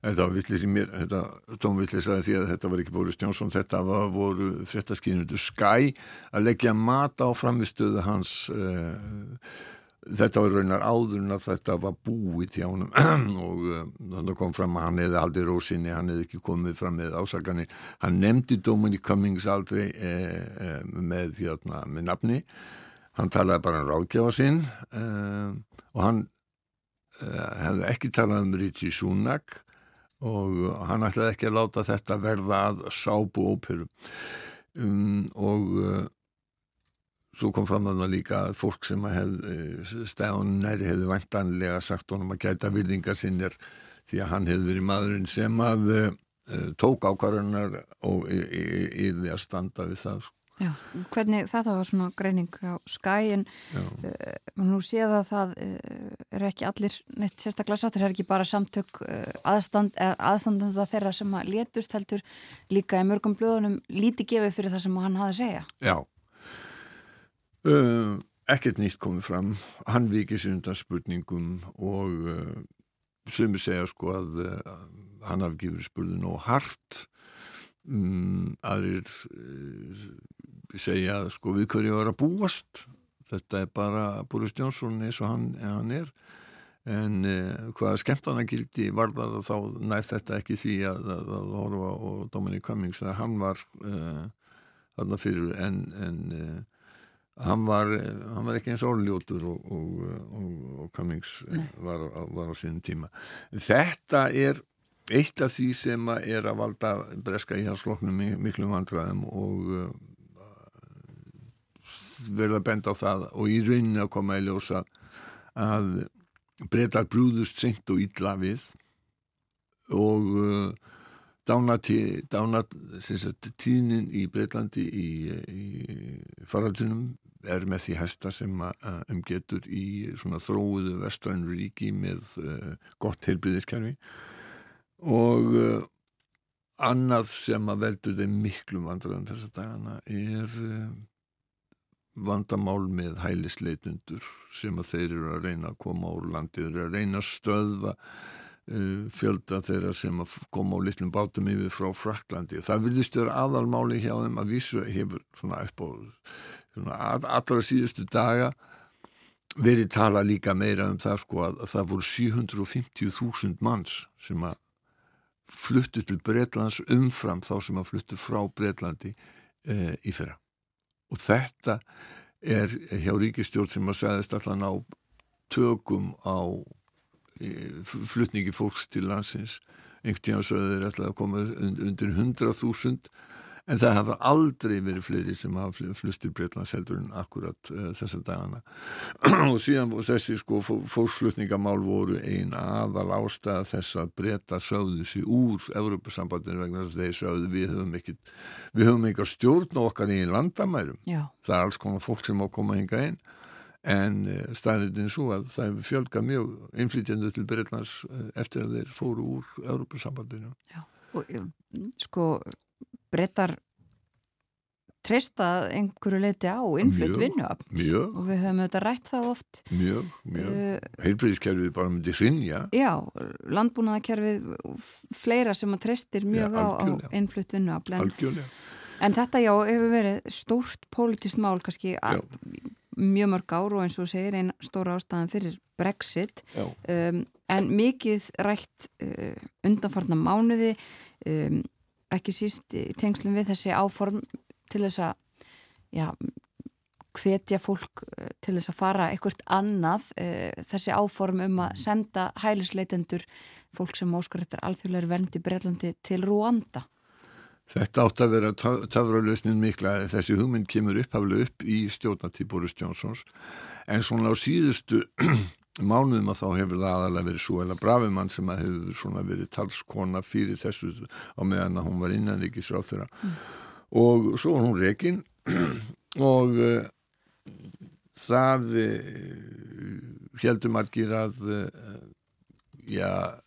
Þetta var villis í mér, þetta tónvillis að því að þetta var ekki Boris Johnson, þetta var voru fréttaskýrnundu Skye að leggja mat á framistöðu hans, uh, þetta var raunar áður en að þetta var búið hjá hann og uh, þannig kom fram að hann hefði aldrei rósinni, hann hefði ekki komið fram með ásaganir, hann nefndi Dominic Cummings aldrei uh, með, hérna, með nafni, hann talaði bara um ráðgjáða sinn og hann hefði ekki talað um Richie Sunak og hann ætlaði ekki að láta þetta verða að sábu óperu um, og uh, svo kom fram þannig líka að fólk sem hef, uh, stæðan næri hefði vantanlega sagt honum að gæta virðingar sinnir því að hann hefði verið maðurinn sem að uh, tók ákvarðunar og yfir að standa við það sko. Já, hvernig þetta var svona greining á skæin uh, nú séð að það uh, er ekki allir neitt sérstaklega sáttur, það er ekki bara samtök uh, aðstand, aðstandanda þeirra sem að létust heldur líka í mörgum blöðunum líti gefið fyrir það sem hann hafi að segja. Já. Ekkert nýtt komið fram. Hann vikið sér undan spurningum og sumir segja sko að hann hafi gefið spurning og hart. Um, aðrir segja sko við hverju var að búast? Þetta er bara Boris Johnson eins og hann, hann er. En eh, hvaða skemmtanagildi var það þá nær þetta ekki því að, að, að horfa og Dominic Cummings þegar hann var uh, þarna fyrir en, en uh, hann, var, hann var ekki eins orðljótur og, og, og, og Cummings var, var á sínum tíma. Þetta er eitt af því sem er að valda breska í hans sloknum miklu vandræðum og uh, verið að benda á það og í rauninu að koma í ljósa að breytar brúðust seint og illa við og uh, dánatíðnin í Breitlandi í, í faraldunum er með því hesta sem umgetur í þróuðu vestrænu ríki með uh, gott heilbriðiskerfi og uh, annað sem að veldur þeim miklu vandræðan þess að dagana er uh, vandamál með hælisleitundur sem að þeir eru að reyna að koma úr landið, þeir eru að reyna að stöðva uh, fjölda þeirra sem að koma á litlum bátum yfir frá Fraklandi. Það vilðist vera aðalmáli hjá þeim að vísu hefur svona upp á allra síðustu daga verið tala líka meira um það sko að, að það voru 750.000 manns sem að fluttu til Breitlands umfram þá sem að fluttu frá Breitlandi uh, í fyrra og þetta er hjá ríkistjórn sem að segðast allan á tökum á flutningi fólks til landsins. Einhvern tíma svo er þetta að koma undir 100.000 en það hafa aldrei verið fleiri sem hafa flustir Breitlands heldur en akkurat uh, þessa dagana. Og síðan þessi sko fólksflutningamál voru ein aðal ástæða þess að breyta sögðu sér úr Európa-sambandinu vegna þess að þeir sögðu við höfum ekki við höfum ekki að stjórna okkar í landamærum. Já. það er alls konar fólk sem á að koma hinga einn en uh, staðritin er svo að það hefur fjölga mjög innflytjandu til Breitlands uh, eftir að þeir fóru úr Európa-sambandinu Já, og sko brettar treysta einhverju leiti á innflutt mjög, og við höfum auðvitað rætt það oft. Mjög, mjög. Uh, heilbreyðiskerfið bara myndi hrinja Já, landbúnaðakerfið fleira sem að treystir mjög Já, á, á innflutt vinnuafl en, en þetta já hefur verið stórt pólitist mál kannski að, mjög mörg ár og eins og segir einn stóra ástæðan fyrir Brexit. Um, en mikið rætt uh, undanfarnar mánuði um, ekki síst í tengslum við þessi áform til þess að já, hvetja fólk uh, til þess að fara eitthvað annað uh, þessi áform um að senda hælisleitendur fólk sem óskar eftir alþjóðleiri vernd í Breitlandi til Rúanda. Þetta átt að vera tafralösnin mikla. Þessi hugmynd kemur upphaflega upp í stjórnartíð Boris Johnsons en svona á síðustu mánuðum að þá hefur það aðalega verið svo eða Bravimann sem að hefur svona verið talskona fyrir þessu á meðan að hún var innanrikis á þeirra mm. og svo var hún rekin og uh, það uh, heldur margir að uh, já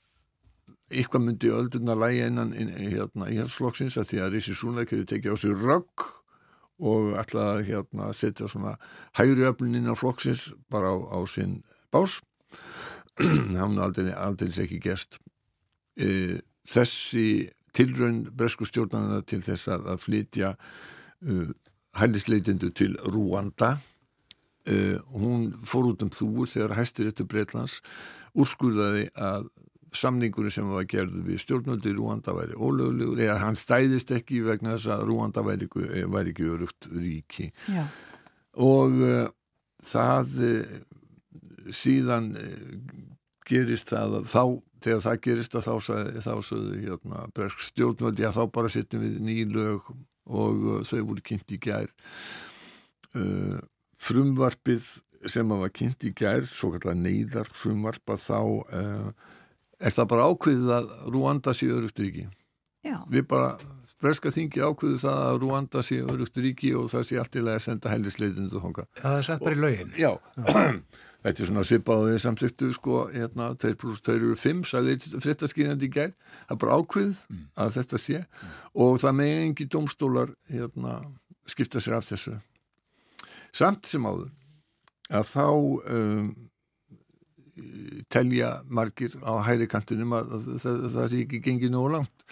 eitthvað myndi öldurna lægi innan in, hérna, í helflokksins að því að Rissi Súnleik hefur tekið á sig rögg og að hérna, setja svona hægri öflunin á flokksins bara á, á sinn bás hann aldrei, ekki gerst. E, þessi tilraun bresku stjórnarna til þess að, að flytja uh, hælisleitindu til Rúanda uh, hún fór út um þúur þegar hæstir eftir Breitlands úrskurðaði að samningurinn sem var gerð við stjórnöldi í Rúanda væri ólöglegur eða hann stæðist ekki vegna þess að Rúanda væri ekki, væri ekki örugt ríki. Já. og uh, það síðan uh, gerist það að þá þegar það gerist að þá sagði, þá sagði hérna, bresk stjórnvöldi að þá bara setjum við nýlög og uh, þau voru kynnt í gær uh, frumvarpið sem að var kynnt í gær svo kallar neyðar frumvarpa þá uh, er það bara ákveðið að Rúanda sé örugt ríki Já. við bara breska þingi ákveðu það að Rúanda sé örugt ríki og það sé allt í lagi að senda hælisleitindu þonga Já, það er sett bara í lögin. Já, þetta er svona svipað og þið samþyktu sko, hérna, 2 pluss 2 eru 5 sagði fréttaskýrandi í gær. Það er bara ákveð að þetta sé og það með engi domstólar hérna, skipta sér af þessu. Samt sem áður að þá um, telja margir á hæri kantinum að það, er ekki gengið nógu langt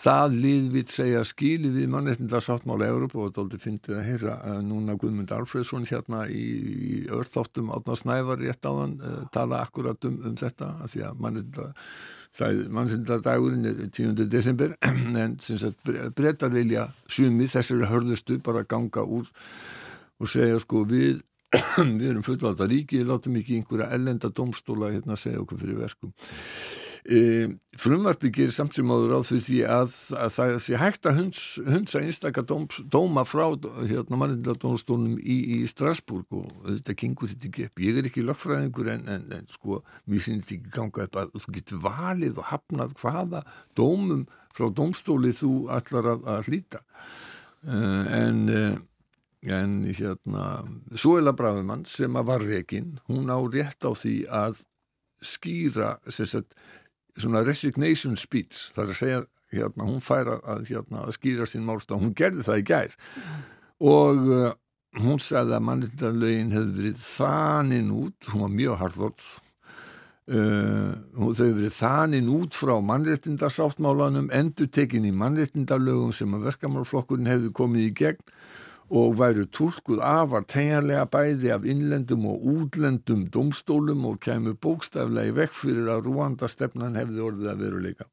það liðvitt segja skilið við mannreitnindar sáttmála Európa og þetta finnst að heyra núna Guðmund Alfredsson hérna í, í örþáttum átna snævar rétt á hann uh, tala akkurat um, um þetta að því að mannreitnindar dagurinn er 10. desember en breytar vilja sumi þessari hörðustu bara ganga úr og segja sko við við erum fullvalda ríki, látum ekki einhverja ellenda domstóla hérna segja okkur fyrir verkum e, frumvarpi gerir samt sem áður á því að, að það sé hægt að hunds, hundsa einstakar dóm, dóma frá hérna mannindadómstólunum í, í Strasbourg og þetta gengur þetta ekki upp. Ég er ekki lögfræðingur en, en, en sko mér finnst ekki ganga upp að þú getur valið og hafnað hvaða dómum frá dómstóli þú ætlar að, að hlýta uh, en uh, en hérna Suela Brafimann sem að var rekin hún á rétt á því að skýra sagt, svona resignation speech þar að segja hérna, hún fær að, hérna, að skýra sín málstað, hún gerði það í gær. Og uh, hún sagði að mannlindalögin hefði verið þaninn út, hún var mjög harðort uh, þau hefði verið þaninn út frá mannréttindarsáttmálanum endur tekin í mannréttindalögum sem að verkamálflokkurinn hefði komið í gegn og væru tólkuð afar tegjanlega bæði af innlendum og útlendum domstólum og kemur bókstaflega í vekk fyrir að Rúanda stefnan hefði orðið að.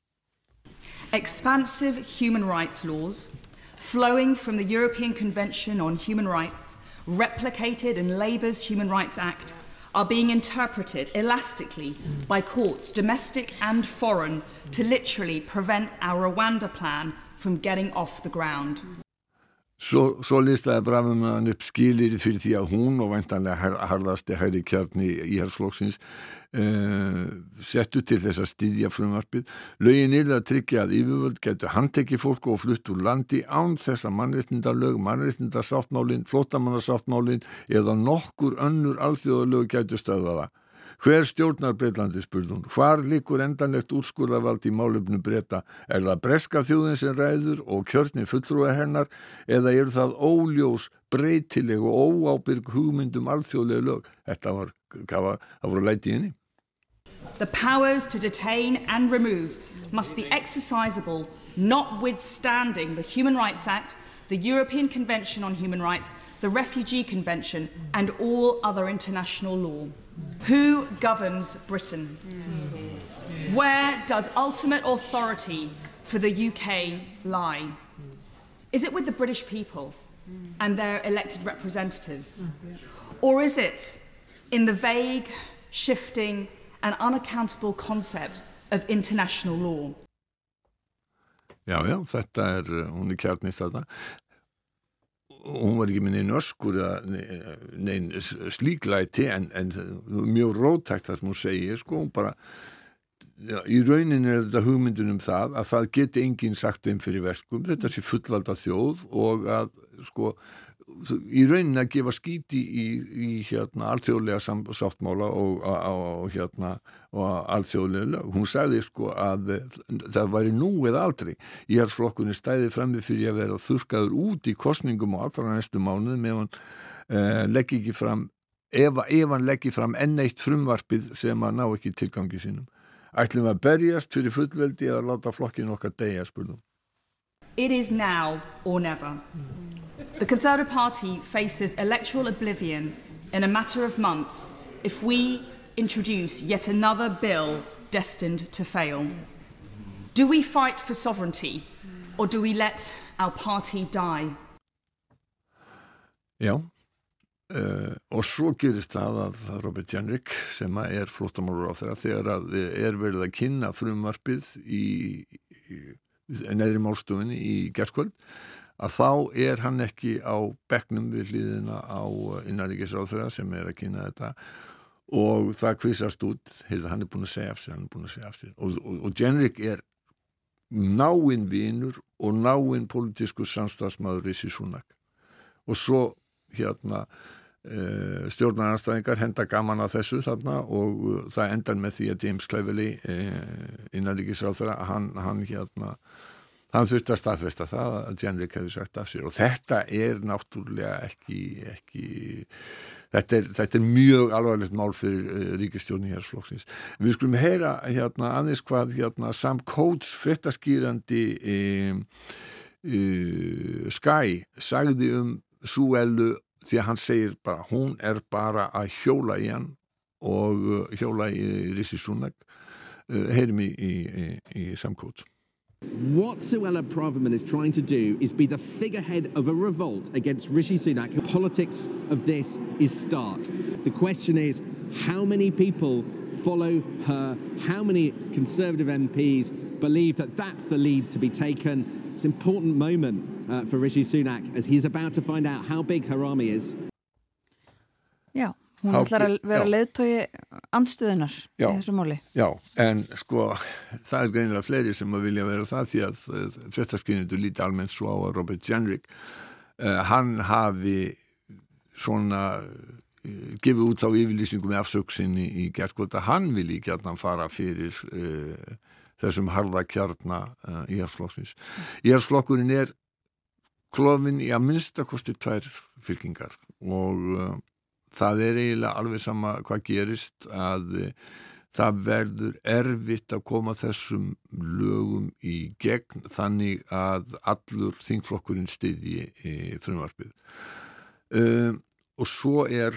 Expansive human rights laws flowing from the European Convention on Human Rights replicated in Labour's Human Rights Act are being interpreted elastically by courts, domestic and foreign, to literally prevent our Rwanda plan from getting off the ground. Svo, svo listaði Brafimann upp skilir fyrir því að hún og væntanlega harðasti hæri kjarni í hersflokksins uh, settu til þess að styðja frumvarpið. Lögin er það að tryggja að yfirvöld getur handtekki fólk og flutt úr landi án þess að mannreitnindalög, mannreitnindasáttmálin, flottamannasáttmálin eða nokkur önnur alþjóðalög getur stöða það. Hver stjórnar Breitlandi spurðun? Hvar líkur endanlegt úrskurðavald í málefnu breyta? Er það breska þjóðin sem ræður og kjörni fulltrúa hennar eða eru það óljós, breytileg og óábyrg hugmyndum alþjóðlega lög? Þetta var, var, það voru lætið inni. The powers to detain and remove must be exercisable notwithstanding the Human Rights Act, the European Convention on Human Rights, the Refugee Convention and all other international law. Who governs Britain? Where does ultimate authority for the UK lie? Is it with the British people and their elected representatives? Or is it in the vague, shifting, and unaccountable concept of international law? Já, já, þetta er, hún er kjarnist þetta hún var ekki með neina öskur eða neina slíklæti en, en mjög rótækt það sem hún segir sko, hún bara í raunin er þetta hugmyndun um það að það geti enginn sagt einn fyrir verkum, þetta sé fullvalda þjóð og að sko í raunin að gefa skíti í, í hérna alþjóðlega sáttmála og, og hérna og alþjóðlega lög. Hún sagði sko að það væri nú eða aldrei. Ég er flokkunni stæðið frammi fyrir að vera þurkaður út í kostningum og allra næstu mánuð með hann eh, leggi ekki fram ef, ef hann leggi fram enn eitt frumvarpið sem að ná ekki tilgangi sínum. Ætlum að berjast fyrir fullveldi eða láta flokkin okkar degja spurnum. It is now or never. The Conservative Party faces electoral oblivion in a matter of months if we introduce yet another bill destined to fail. Do we fight for sovereignty or do we let our party die? Já, uh, og svo gerist það að Robert Jenrick sem er flottamálur á þeirra þegar að er verið að kynna frumvarpið í, í neðri málstofunni í gerðskvöld að þá er hann ekki á begnum við hlýðina á innanríkisráþurra sem er að kynna þetta og það kvissast út heyrða, hann er búin að segja af sér, segja af sér. og, og, og Jenrik er náinn vinur og náinn politískur samstagsmaður í Sísunak og svo hérna Uh, stjórnarnarstæðingar henda gaman að þessu þarna og uh, það endar með því að James Cleverley uh, innanríkisráþara hann, hann hérna hann þurfti að staðfesta það að Jenrik hefði sagt af sér. Og þetta er náttúrulega ekki, ekki þetta, er, þetta er mjög alvarlegt mál fyrir ríkistjórn í hérsflokksins. Við skulum heyra hérna aðeins hvað hérna Sam Coates frettaskýrandi um, Sky sagði um Súelu því að hann segir bara, hún er bara að hjóla í hann og uh, hjóla í Rissi Súnak uh, heyrim í, í, í, í samkótt What Suella Braverman is trying to do is be the figurehead of a revolt against Rishi Sunak. The politics of this is stark. The question is how many people follow her, how many Conservative MPs believe that that's the lead to be taken. It's an important moment uh, for Rishi Sunak as he's about to find out how big her army is. Hún how ætlar að vera leðtogi andstöðunar já, í þessu móli. Já, en sko það er greinilega fleiri sem að vilja vera það því að fréttaskynnindu líti almennt svo á að Robert Jenrick uh, hann hafi svona uh, gefið út á yfirlýsingum með afsöksinni í gerðkvota, hann vil að hann fara fyrir uh, þessum harða kjarnar í erflokksins. Í erflokkurinn er klofin í að minnstakosti tvær fylkingar og það er eiginlega alveg sama hvað gerist að uh, það verður erfitt að koma þessum lögum í gegn þannig að allur þingflokkurinn stiðji í frumvarpið. Uh, og svo er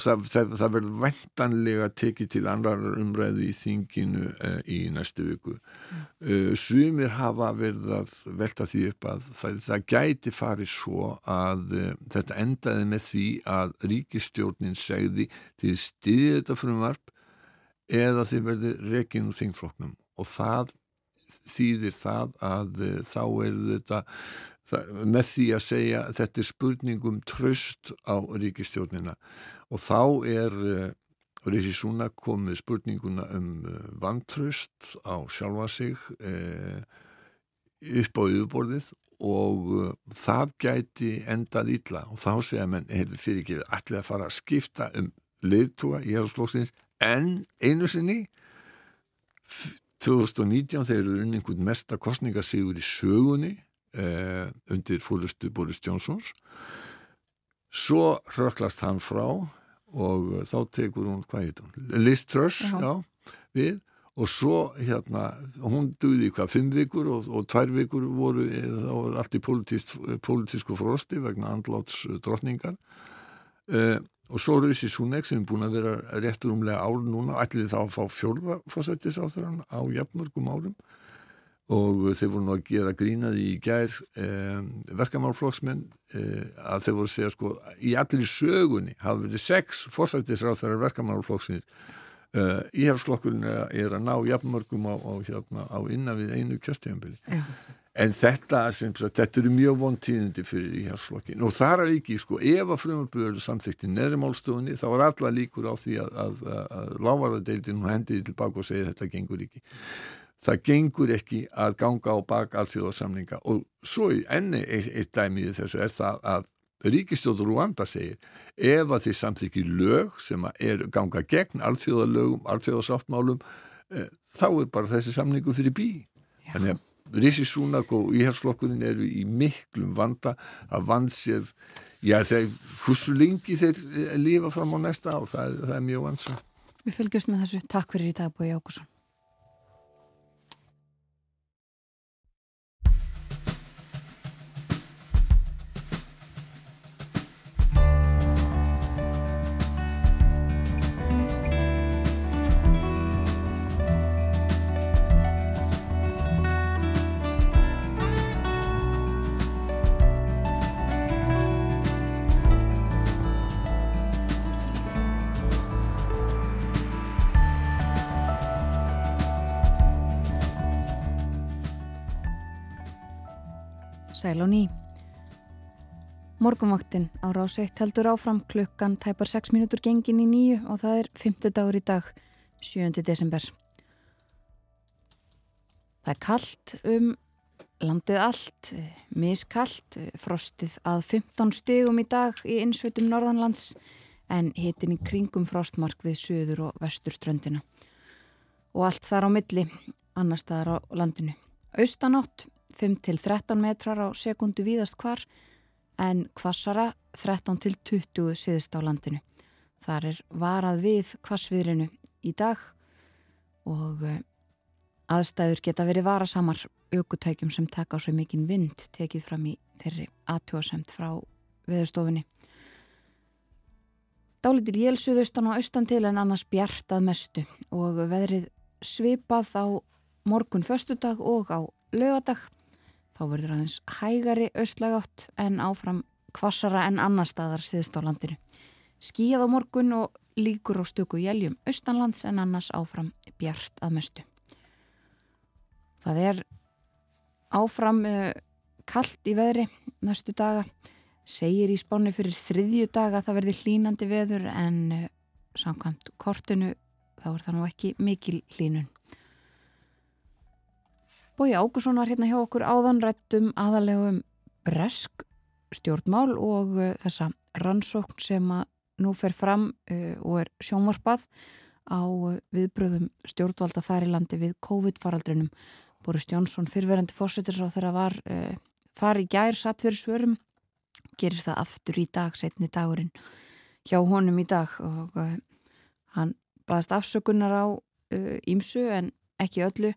það, það, það verður vendanlega tekið til annar umræði í þinginu uh, í næstu viku. Uh, sumir hafa verið að velta því upp að það, það gæti farið svo að uh, þetta endaði með því að ríkistjórnin segði því stiði þetta frumvarp eða því verði rekin úr þingfloknum og það þýðir það að þá er þetta með því að segja þetta er spurningum tröst á ríkistjórnina og þá er uh, Rísi Súna komið spurninguna um uh, vantröst á sjálfa sig uh, upp á yfirborðið og það gæti endað ítla og þá segja menn, heyrðu fyrir ekki allir að fara að skipta um leiðtúa í hérflóksins en einu sinni. 2019 þeir eru unni einhvern mesta kostningasígur í sögunni eh, undir fólustu Boris Johnsons. Svo röklast hann frá og þá tekur hún, hvað heit hún? Liz Truss, já, já við. Og svo hérna, hún duði hvað, fimm vikur og, og tvær vikur voru, þá var allt í politísku frosti vegna andláts drotningar eh, og svo Rúsi Súnek sem er búin að vera réttur umlega ál núna ætliði þá að fá fjórða fósættisáþrann á jafnmörgum árum og þeir voru nú að gera grínaði í gær eh, verkamálflokksmenn eh, að þeir voru að segja sko í allir sögunni hafa verið sex fósættisáþrann verkamálflokksins. Eh, íhjálpsflokkurinn er að ná jafnmörgum á, á, hérna, á innan við einu kjörtíðanbili En þetta, sem, þetta eru mjög von tíðindi fyrir íhjálpsflokkin og þar er ekki, sko, ef að frumarbyrðu í neðri málstofunni þá er alla líkur á því að, að, að, að lávarðadeildin hún hendiði tilbaka og segja þetta gengur ekki. Það gengur ekki að ganga á bak allþjóðarsamlinga og svo í enni eitt, eitt dæmið þessu er það að Ríkistjóður Rúanda segir ef að þið samþykki lög sem er ganga gegn allþjóðarlögum, allþjóðarsáttmálum eh, þá er bara þessi samlingu fyrir bí. Já. Þannig að Rishi Sunak og íhersflokkurinn eru í miklum vanda að vandsið já þeir, hversu lengi þeir lifa fram á næsta ár, það, það er mjög vansa Við fylgjumst með þessu, takk fyrir í dag Bói Ákusson Sæl og ný. Morgumvaktin á ráseitt heldur áfram klukkan tæpar 6 mínútur gengin í nýju og það er 50 dagur í dag, 7. desember. Það er kallt um landið allt, miskallt, frostið að 15 stegum í dag í innsveitum norðanlands en hitin í kringum frostmark við söður og vestur ströndina. Og allt þar á milli, annar staðar á landinu. Austanátt 5-13 metrar á sekundu víðast hvar en kvassara 13-20 siðist á landinu. Þar er varað við kvassviðrinu í dag og eh, aðstæður geta verið varasamar aukutækjum sem taka á svo mikinn vind tekið fram í þeirri aðtjóðsemt frá veðurstofinni. Dálitil jélsuðaustan og austan til en annars bjartað mestu og veðrið svipað á morgun föstudag og á lögadag Þá verður aðeins hægari austlagátt en áfram kvassara en annar staðar síðust á landinu. Skíð á morgun og líkur á stöku jæljum austanlands en annars áfram bjart að mestu. Það er áfram uh, kallt í veðri næstu daga. Segir í spánu fyrir þriðju daga að það verði hlínandi veður en uh, samkvæmt kortinu þá er það nú ekki mikil hlínun. Bói Ágússon var hérna hjá okkur áðanrættum aðalegum bresk stjórnmál og uh, þessa rannsókn sem að nú fer fram uh, og er sjónvarpað á uh, viðbröðum stjórnvalda þar í landi við COVID-faraldrinum. Boris Jónsson, fyrverandi fórsetisráð þegar var uh, þar í gær satt fyrir svörum, gerir það aftur í dag, setni dagurinn hjá honum í dag og hann baðast afsökunar á ímsu en ekki öllu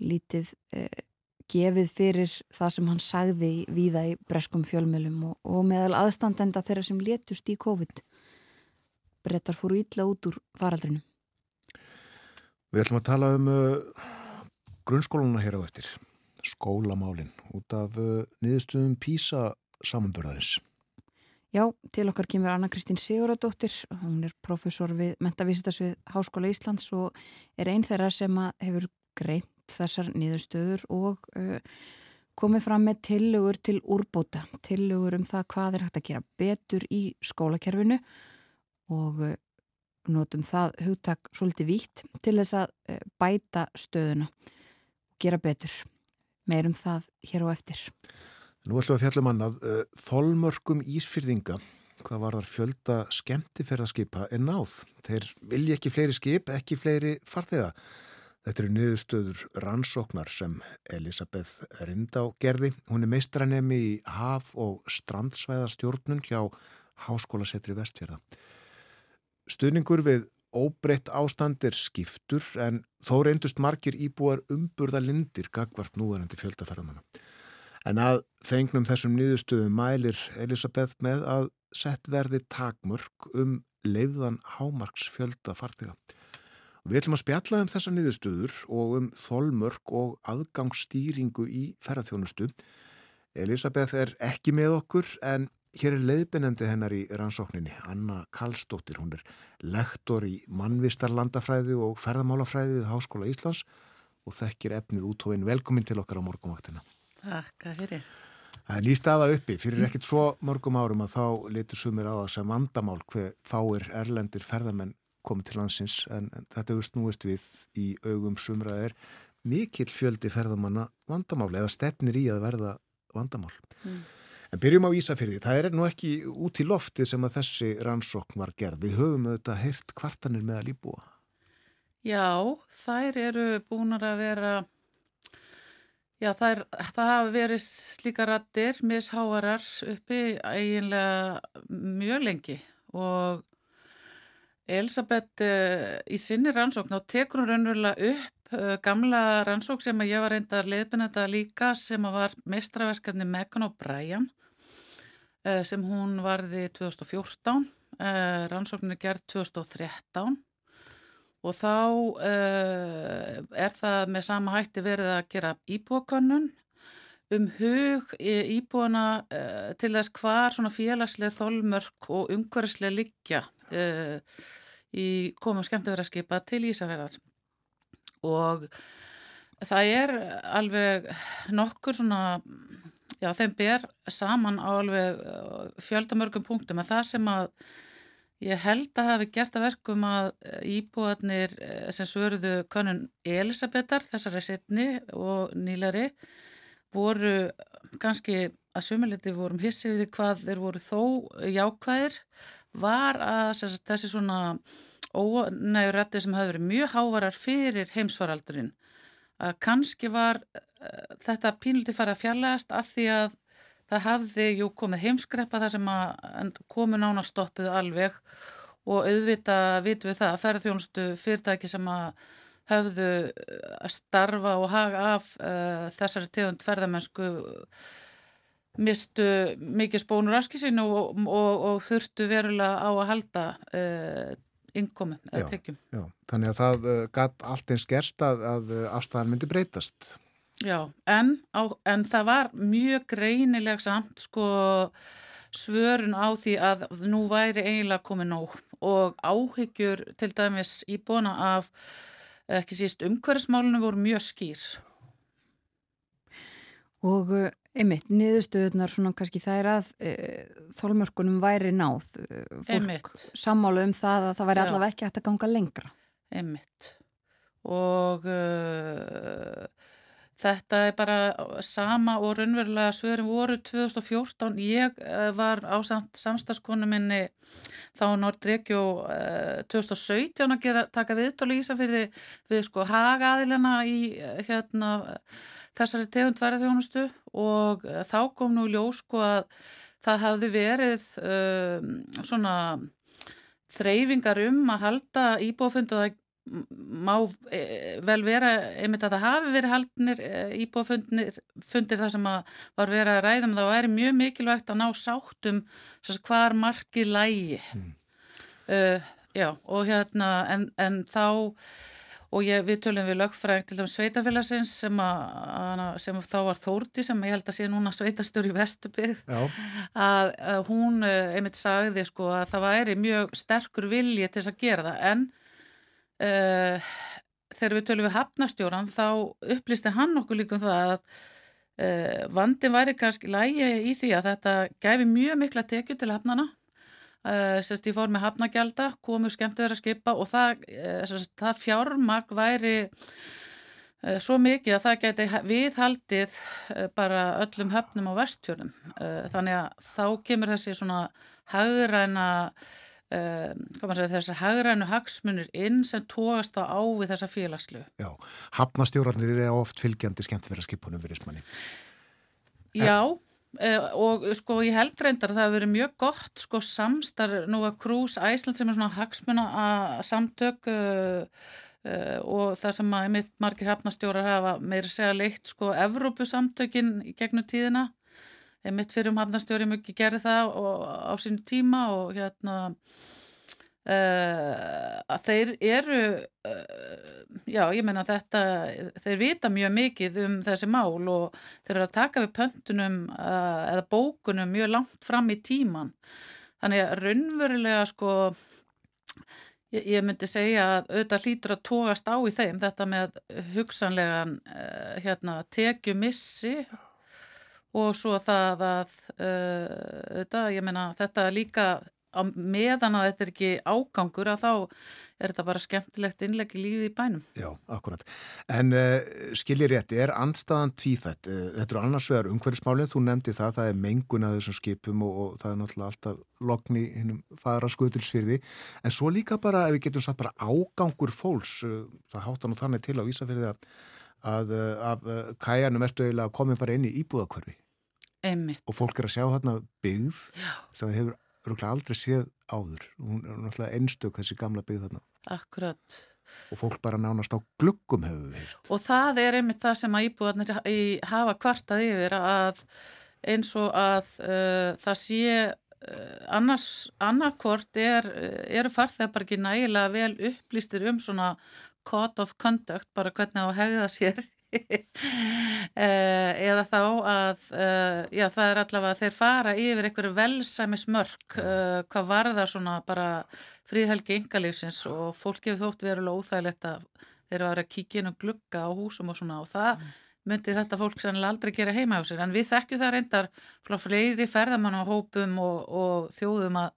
lítið eh, gefið fyrir það sem hann sagði viða í breskum fjölmjölum og, og meðal aðstandenda þeirra sem letust í COVID. Brettar fóru ítla út úr faraldrinu Við ætlum að tala um uh, grunnskóluna hér á eftir. Skólamálin út af uh, niðurstöðum PISA samanbörðarins Já, til okkar kemur Anna-Kristín Siguradóttir, hún er profesor við Mentavísitasvið Háskóla Íslands og er einn þeirra sem hefur greint þessar niðurstöður og uh, komið fram með tillögur til úrbóta, tillögur um það hvað er hægt að gera betur í skólakerfinu og uh, notum það hugtak svolítið vítt til þess að uh, bæta stöðuna og gera betur. Meirum það hér á eftir. Nú ætlum við að fjalla um annað. Þolmörkum Ísfyrðinga hvað var þar fjölda skemmtiferðarskipa er náð. Þeir vilja ekki fleiri skip, ekki fleiri farþega. Þetta eru niðurstöður rannsóknar sem Elisabeth Rindá gerði. Hún er meistranemi í haf- og strandsvæðastjórnun hjá Háskólasetri Vestfjörða. Stuðningur við óbreytt ástandir skiptur en þó reyndust margir íbúar umburða lindir gagvart núverandi fjöldaferðamanna. En að fengnum þessum nýðustöðum mælir Elisabeth með að sett verði takmörk um leiðan hámarksfjölda farþega. Við ætlum að spjalla um þessa nýðustöður og um þolmörk og aðgangsstýringu í ferðarþjónustu. Elisabeth er ekki með okkur en hér er leiðbennandi hennar í rannsókninni, Anna Karlsdóttir. Hún er lektor í mannvistarlandafræði og ferðamálafræði við Háskóla Íslands og þekkir efnið útóin. Velkomin til okkar á morgumvaktina. Takk að fyrir. Það er ný staða uppi. Fyrir ekkert svo mörgum árum að þá litur sumir á það sem vandamál hver fáir erlendir ferðamenn komið til landsins en, en þetta hefur snúist við í augum sumraðir mikill fjöldi ferðamanna vandamáli eða stefnir í að verða vandamál. Mm. En byrjum á Ísafyrði. Það er nú ekki út í loftið sem að þessi rannsókn var gerð. Við höfum auðvitað heyrt kvartanir með að líbúa. Já, þær eru búinar að vera, já þær, það hafa verið slíka rattir, misháarar uppi eiginlega mjög lengi og Elisabeth uh, í sinni rannsókn þá tekur hún raunverulega upp uh, gamla rannsókn sem ég var reyndar leiðbennenda líka sem var mestraverkefni Megan O'Brien uh, sem hún varði 2014, rannsóknin er gerð 2013 og þá er það með sama hætti verið að gera íbúakönnun um hug íbúana til þess hvar félagslega þolmörk og umhverfislega liggja í komum skemmtifæraskipa til Ísafjörðar og það er alveg nokkur svona, já þeim ber saman á alveg fjöldamörgum punktum. En það sem að ég held að hafi gert að verkum að íbúarnir sem svöruðu konun Elisabetar, þessari setni og nýlari voru kannski að sumiliti vorum hissið við hvað þeir voru þó jákvæðir var að þessi svona ónægurætti sem hafi verið mjög hávarar fyrir heimsvaraldurinn að kannski var uh, þetta pínliti farið að fjarlægast að því að það hafði jú komið heimskreppa þar sem komu nána stoppuð alveg og auðvita vitum við það að ferðjónustu fyrirtæki sem að höfðu að starfa og haga af uh, þessari tegund ferðamennsku mistu mikið spónur askisinn og, og, og þurftu verulega á að halda uh, innkomi eða tekjum. Já, þannig að það uh, gatt allt eins gerst að, að uh, afstæðan myndi breytast. Já, en, á, en það var mjög greinileg samt sko svörun á því að nú væri eiginlega komið nóg og áhyggjur til dæmis í bóna af ekki síst umhverfsmálunum voru mjög skýr. Og Einmitt, niðurstöðunar svona kannski er að e, þólmörkunum væri náð e, fólk Einmitt. sammálu um það að það væri Já. allavega ekki hægt að ganga lengra Einmitt og uh, þetta er bara sama og raunverulega svörum voru 2014 ég uh, var á samt, samstagskonu minni þá Nordregio uh, 2017 að gera, taka viðtóli í Ísafyrði við sko hagaðilina í hérna þessari tegund verðarþjónustu og eh, þá kom nú ljós sko að það hafði verið um, svona þreyfingar um að halda íbúafundu og það má e, vel vera einmitt að það hafi verið haldnir e, íbúafundir þar sem að var verið að ræðum þá er mjög mikilvægt að ná sáttum hvar margir lægi mm. uh, já og hérna en, en þá og ég, við tölum við lögfræðing til dæmis sveitafélagsins sem, sem þá var Þórti sem ég held að sé núna sveitastur í Vestubið að, að hún eh, einmitt sagði sko að það væri mjög sterkur vilji til þess að gera það. En uh, þegar við tölum við hafnastjóran þá upplýsti hann okkur líka um það að uh, vandin væri kannski lægi í því að þetta gæfi mjög mikla tekju til hafnana Uh, sérst í formi hafnagjálda komu skemmt að að skipa og það, uh, sérst, það fjármagn væri uh, svo mikið að það geti viðhaldið uh, bara öllum höfnum á vestfjörnum. Þannig að þá kemur þessi svona hagræna Segja, þessar hagrænu hagsmunir inn sem tóast á á við þessa félagslu. Já, hafnastjórnarnir er oft fylgjandi skemmtverðarskipunum við Ísmanni. Já, Uh, og sko ég held reyndar að það hefur verið mjög gott sko samstar nú að Krús Æsland sem er svona hagsmuna að samtök uh, uh, og það sem að mitt margir hafnastjórar hafa meira segja leitt sko Evrópusamtökin gegnum tíðina. Mitt fyrir um hafnastjóri mjög gerði það á sín tíma og hérna Uh, að þeir eru uh, já ég menna þetta þeir vita mjög mikið um þessi mál og þeir eru að taka við pöntunum uh, eða bókunum mjög langt fram í tíman þannig að raunverulega sko ég, ég myndi segja að auðvitað hlýtur að tóast á í þeim þetta með hugsanlegan hérna tekjumissi og svo það að auðvitað ég menna þetta líka á meðan að þetta er ekki ágangur að þá er þetta bara skemmtilegt innlegg í lífið í bænum. Já, akkurat. En uh, skiljið rétti, er andstaðan tvíþætt? Uh, þetta eru annars vegar umhverfismálinn, þú nefndi það, það er mengun að þessum skipum og, og það er náttúrulega alltaf lokni hinnum fara skutilsfyrði, en svo líka bara, ef við getum satt bara ágangur fólks, uh, það hátta nú þannig til á Ísafyrði að, að af kæjanum ertu eiginlega að koma bara inn í íbúðakörfi. Einmitt. Og fólk er að sjá hérna byggð Já. sem hefur öruglega aldrei séð áður. Hún er náttúrulega einstök þessi gamla byggð þarna. Akkurat. Og fólk bara nánast á gluggum hefur við heilt og það er einmitt það sem að íbúðarnir hafa kvartað yfir að eins og að uh, það sé uh, annars annarkvort er, eru farþegar bara ekki nægilega vel upplýstir um svona code of conduct bara hvernig á að hegða sér eða þá að uh, já, það er allavega að þeir fara yfir einhverju velsæmis mörg uh, eh, hvað var það svona bara fríðhelgi yngalífsins og fólk hefur þótt verulega óþægilegt að þeir eru að kíkja inn og glugga á húsum og svona og það mm. myndi þetta fólk sannlega aldrei gera heima á sér en við þekkju það reyndar frá fleiri ferðamann á hópum og, og þjóðum að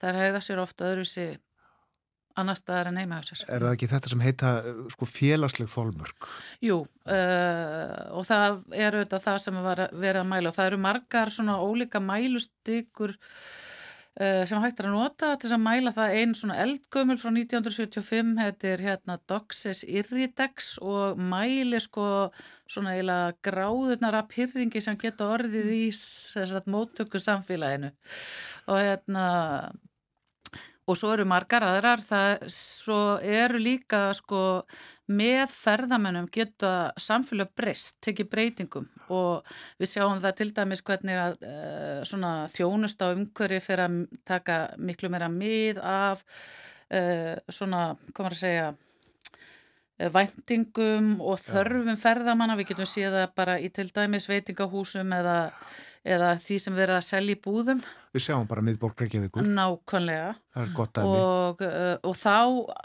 það hefða sér ofta öðruvísi annar staðar en heima á sér. Er það ekki þetta sem heita sko, félagsleg þólmörk? Jú, uh, og það er auðvitað það sem var verið að mæla og það eru margar svona ólíka mælustykur uh, sem hættir að nota til að mæla það einn svona eldgömmul frá 1975, þetta er hérna Doxes Iridex og mæli sko svona eiginlega gráðunar að pyrringi sem geta orðið í móttöku samfélaginu og hérna og svo eru margar aðrar, það svo eru líka sko með ferðamennum geta samfélag breyst, tekið breytingum. Og við sjáum það til dæmis hvernig að uh, svona þjónust á umhverfi fyrir að taka miklu meira mið af uh, svona, komur að segja uh, væntingum og þörfum ferðamanna, við getum séða bara í til dæmis veitingahúsum eða eða því sem verið að selja í búðum. Við sjáum bara miðborg Reykjavíkur. Nákvæmlega. Það er gott aðeins. Og, uh, og þá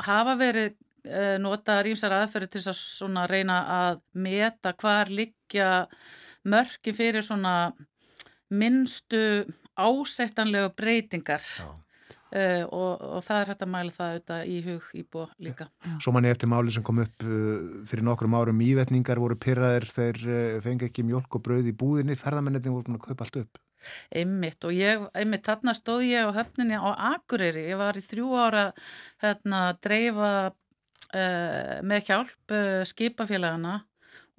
hafa verið uh, nota rýmsar aðferði til að reyna að meta hvar liggja mörki fyrir svona minnstu ásettanlega breytingar. Já. Uh, og, og það er hægt að mæla það auðvitað í hug íbúa líka. Svo manni eftir máli sem kom upp uh, fyrir nokkrum árum. Ívetningar voru pyrraðir þeir uh, fengi ekki mjölk og brauð í búðinni, ferðamennetin voru búin að kaupa allt upp. Einmitt og ég, einmitt þarna stóð ég á höfninni á Akureyri, ég var í þrjú ára hérna að dreifa með hjálp skipafélagana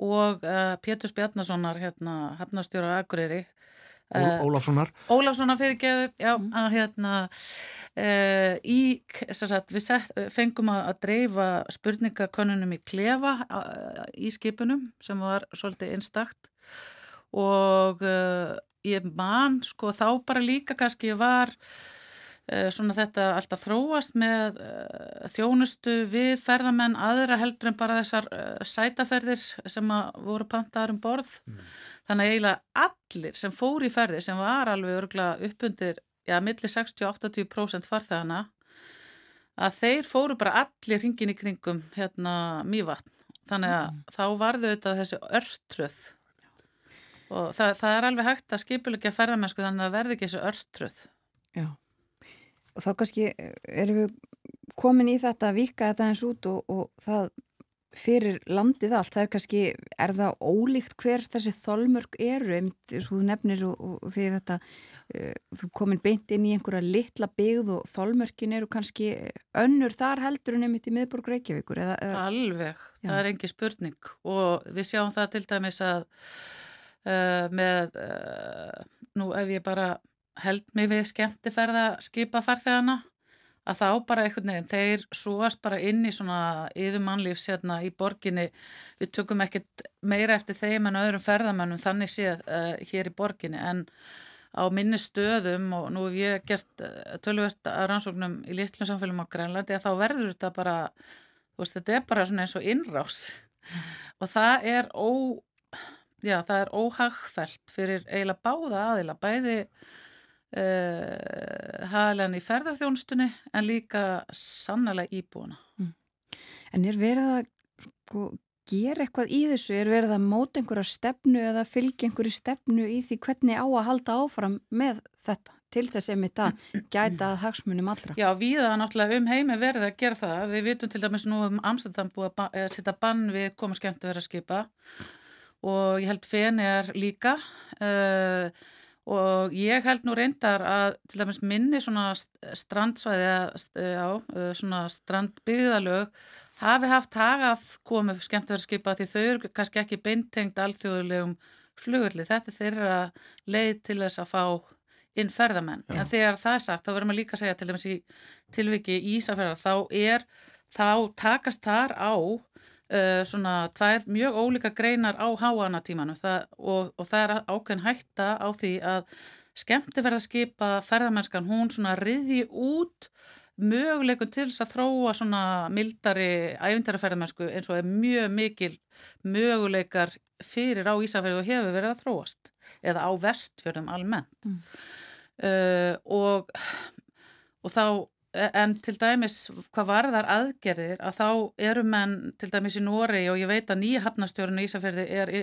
og Pétur Spjarnasonar hérna höfnastjóra á Akureyri Ólafssonar Ólafssonar fyrirgeðu, já, mm. að hérna uh, í, sagt, við set, fengum að, að dreifa spurningakonunum í klefa uh, í skipunum sem var svolítið einstakt og uh, ég man, sko, þá bara líka kannski ég var svona þetta alltaf þróast með þjónustu við ferðamenn aðra heldur en bara þessar sætaferðir sem voru pantaður um borð mm. Þannig að eiginlega allir sem fór í ferði sem var alveg örgulega uppundir, já, millir 60-80% farþegana, að þeir fóru bara allir hringin í kringum hérna mývatn. Þannig að mm. þá varðu auðvitað þessi örtröð og það, það er alveg hægt að skipulegja ferðamennsku þannig að það verði ekki þessi örtröð. Já, og þá kannski erum við komin í þetta að vika þetta eins út og, og það fyrir landið allt, það er kannski, er það ólíkt hver þessi þolmörk eru, þú nefnir og, og því þetta, uh, þú komin beint inn í einhverja litla byggð og þolmörkin eru kannski önnur þar heldur en einmitt í miðborg Reykjavíkur. Eða, uh, Alveg, já. það er engi spurning og við sjáum það til dæmis að uh, með, nú ef ég bara held mig við skemmtiferða skipa farþegana, að þá bara einhvern veginn, þeir súast bara inn í svona yðumannlífs hérna í borginni, við tökum ekkert meira eftir þeim en öðrum ferðamennum þannig séð uh, hér í borginni. En á minni stöðum og nú hef ég gert uh, tölvert að rannsóknum í litlum samfélum á Grænlandi að þá verður þetta bara, veist þetta er bara svona eins og innrás. Og það er ó, já það er óhagfælt fyrir eiginlega báða aðila, bæði uh, eh, hafðilegan í ferðarþjónustunni en líka sannlega íbúana. Mm. En er verið að sko, gera eitthvað í þessu? Er verið að móta einhverja stefnu eða fylgja einhverju stefnu í því hvernig á að halda áfram með þetta? til þess að þetta gæta hagsmunum allra. Já, við að náttúrulega um heimi verði að gera það. Við vitum til dæmis nú um Amsterdam búið að setja bann við koma skemmt að vera að skipa og ég held feni er líka uh, og ég held nú reyndar að til dæmis minni svona strandsvæði já, svona strandbyggðalög hafi haft hagaf komið skemmtverðskipa því þau eru kannski ekki beintengt alþjóðulegum flugurli þetta er þeirra leið til þess að fá inn ferðamenn já. en þegar það er sagt þá verðum við líka að segja til dæmis í tilviki Ísafjörðar þá er þá takast þar á uh, svona tvær mjög ólíka greinar á háanatímanu og, og það er ákveðin hætta á því að skemmti verða að skipa ferðamennskan hún svona riði út möguleikun til þess að þróa svona mildari ævindara ferðamennsku eins og er mjög mikil möguleikar fyrir á Ísafjörðu og hefur verið að þróast eða á vestfjörðum almennt mm. uh, og, og þá en til dæmis hvað varðar aðgerðir að þá eru menn til dæmis í Nóri og ég veit að nýja hafnastjórun í Ísafjörði er í,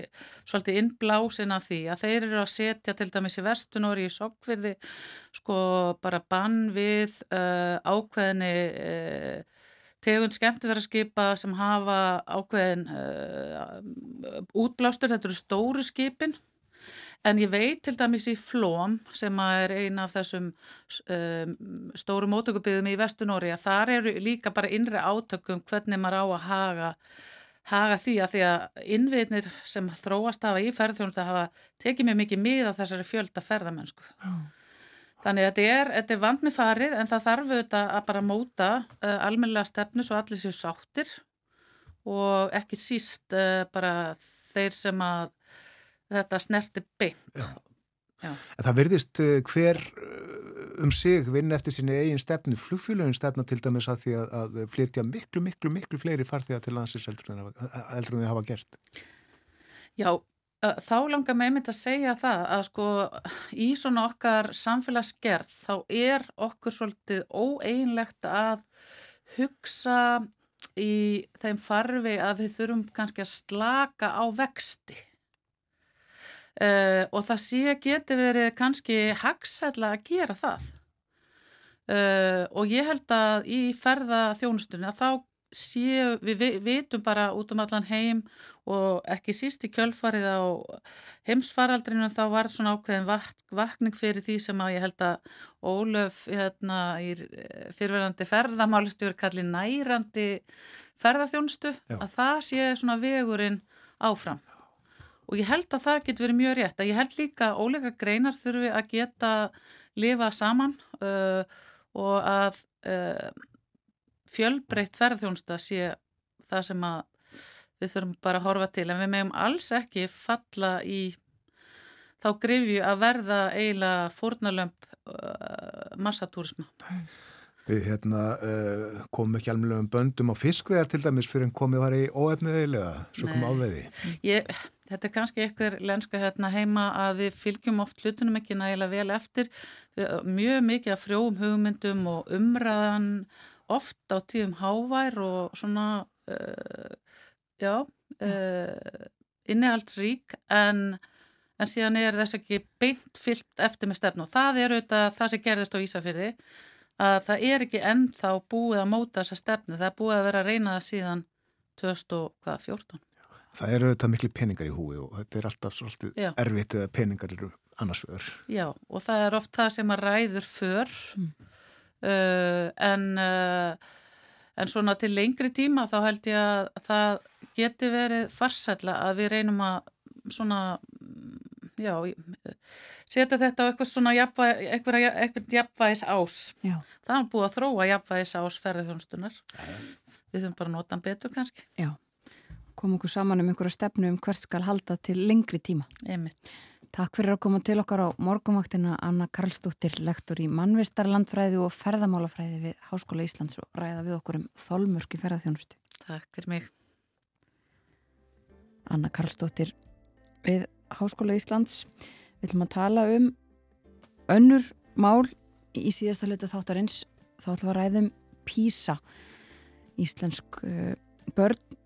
svolítið innblásin af því að þeir eru að setja til dæmis í Vestunóri í Sokkfjörði sko bara bann við uh, ákveðinni uh, tegund skemmtifæraskipa sem hafa ákveðin uh, útblástur, þetta eru stóru skipin En ég veit til dæmis í Flóm sem er eina af þessum um, stóru mótökubiðum í Vestunóri að þar eru líka bara innri átökum hvernig maður á að haga, haga því að því að innviðnir sem þróast hafa í ferðþjónustu hafa tekið mér mikið miða þessari fjölda ferðamennsku. Mm. Þannig að þetta er, þetta er vand með farið en það þarf auðvitað að bara móta uh, almennilega stefnu svo allir séu sáttir og ekki síst uh, bara þeir sem að þetta snerti beint. Já. Já. En það verðist eh, hver eh, um sig vinn eftir sinni eigin stefnu, flugfélagin stefna til dæmis að því að, að flytja miklu, miklu, miklu fleiri farþiga til landsins eldur en þið hafa gert. Já, þá langar með einmitt að segja það að sko í svona okkar samfélagsgerð þá er okkur svolítið óeinlegt að hugsa í þeim farfi að við þurfum kannski að slaka á vexti uh, og það sé geti verið kannski hagsætla að gera það uh, og ég held að í ferða þjónustunni að þá séu, við, vitum bara út um allan heim og ekki síst í kjölfarið á heimsfaraldrinu þá var svona ákveðin vak vakning fyrir því sem að ég held að Ólöf hérna, fyrirverðandi ferðamálistjóri kalli nærandi ferðaþjónustu Já. að það sé svona vegurinn áfram og ég held að það getur verið mjög rétt að ég held líka að óleika greinar þurfi að geta lifa saman uh, og að uh, fjölbreytt ferðjónsta sé það sem að við þurfum bara að horfa til. En við meðum alls ekki falla í þá grifju að verða eiginlega fórnalömp uh, massatúrisma. Við hérna, uh, komum ekki alveg um böndum á fiskvegar til dæmis fyrir en komið var í óefniðilega, svo kom áveiði. Ég, þetta er kannski ykkur lenska hérna heima að við fylgjum oft hlutunum ekki nægilega vel eftir. Mjög mikið af frjóum hugmyndum og umræðan oft á tíðum hávær og svona, uh, já, uh, innihaldsrík en... En síðan er þess ekki beint fyllt eftir með stefn og það er auðvitað það sem gerðist á Ísafyrði að það er ekki ennþá búið að móta þessa stefnu, það er búið að vera að reyna það síðan 2014. Það eru auðvitað miklu peningar í húi og þetta er alltaf svolítið Já. erfitt eða peningar eru annars vegar. Já, og það er oft það sem að ræður för Mm. uh, en, uh, en svona til lengri tíma þá held ég að það geti verið farsætla að við reynum að svona, já, setja þetta á eitthvað svona jafnvæg, eitthvað, eitthvað jafnvægis ás. Já. Það er búið að þróa jafnvægis ás ferðarþjónstunar. Við þurfum bara að nota hann betur kannski. Já, kom okkur saman um einhverja stefnu um hvert skal halda til lengri tíma. Einmitt. Takk fyrir að koma til okkar á morgumvaktina Anna Karlsdóttir, lektor í mannvistarlandfræði og ferðamálafræði við Háskóla Íslands og ræða við okkur um þolmörki ferðarþjónustu. Takk fyrir mig. Anna Karlsdóttir við Háskóla Íslands. Við ætlum að tala um önnur mál í síðasta hluta þáttarins. Þá ætlum við að ræðum PISA. Íslensk uh, börn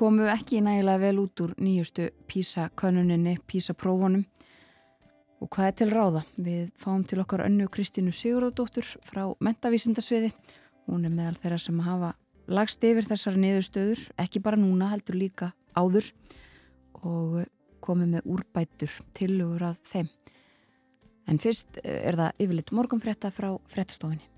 komu ekki nægilega vel út úr nýjustu PISA-könuninni, PISA-prófunum og hvað er til ráða? Við fáum til okkar önnu Kristínu Sigurðardóttur frá mentavísindasviði. Hún er meðal þeirra sem hafa lagst yfir þessari niðurstöður, ekki bara núna, heldur líka áður og komið með úrbætur tilugur að þeim. En fyrst er það yfirleitt morgunfrétta frá fréttastofinni.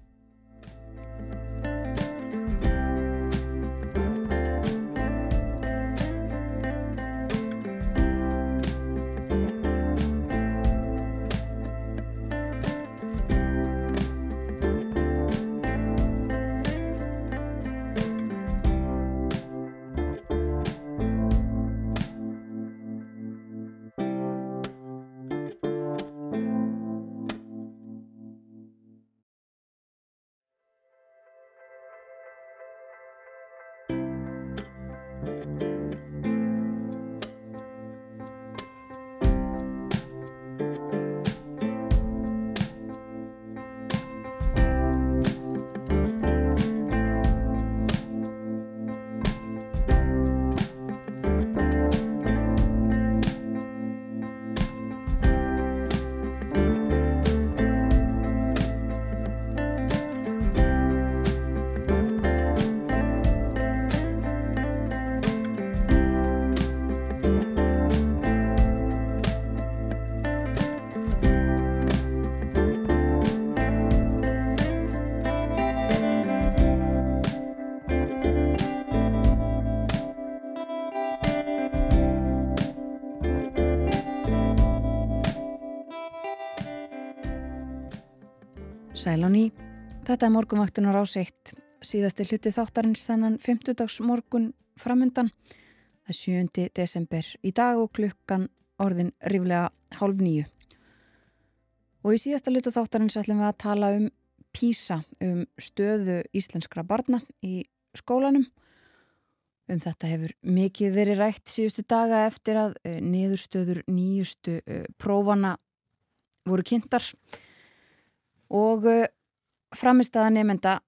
Sæl á ný, þetta er morgunvaktunar áseitt, síðasti hluti þáttarins þennan 50 morgun framundan, það er 7. desember í dag og klukkan orðin ríflega hálf nýju. Og í síðasta hluti þáttarins ætlum við að tala um PISA, um stöðu íslenskra barna í skólanum. Um þetta hefur mikið verið rætt síðustu daga eftir að uh, niðurstöður nýjustu uh, prófana voru kynntar og uh, framistaða nefnda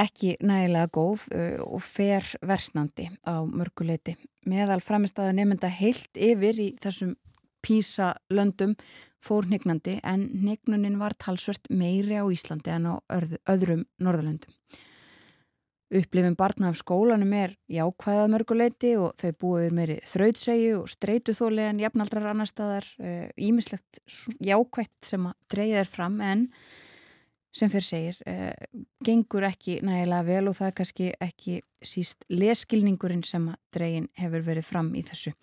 ekki nægilega góð uh, og fer versnandi á mörguleiti. Meðal framistaða nefnda heilt yfir í þessum písa löndum fór hnignandi en hnignunin var talsvert meiri á Íslandi en á öðru, öðrum norðalöndum. Upplifin barna af skólanum er jákvæðað mörguleiti og þau búið meiri þrautsegju og streytuþóli en jafnaldrar annar staðar ímislegt jákvætt sem að dreyja þér fram en sem fyrir segir eh, gengur ekki nægilega vel og það er kannski ekki síst leskilningurinn sem að dreyin hefur verið fram í þessu.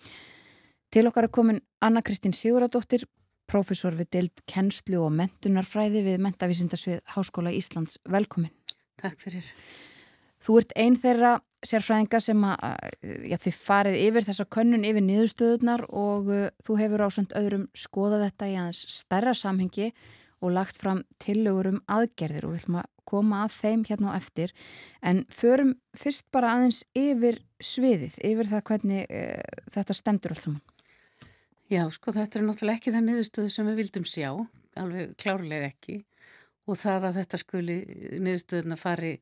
Til okkar er komin Anna Kristín Siguradóttir, profesor við deild kennslu og mentunarfræði við Mentavísindasvið Háskóla Íslands. Velkomin. Takk fyrir. Þú ert einn þeirra sérfræðinga sem að, já, þið farið yfir þessa könnun yfir niðurstöðunar og uh, þú hefur ásönd öðrum skoðað þetta í aðeins stærra samhengi og lagt fram tillögur um aðgerðir og við ætlum að koma að þeim hérna á eftir en förum fyrst bara aðeins yfir sviðið, yfir það hvernig uh, þetta stendur allt saman. Já, sko þetta er náttúrulega ekki það niðurstöðu sem við vildum sjá, alveg klárlega ekki og það að þetta skuli niðurstöðuna fari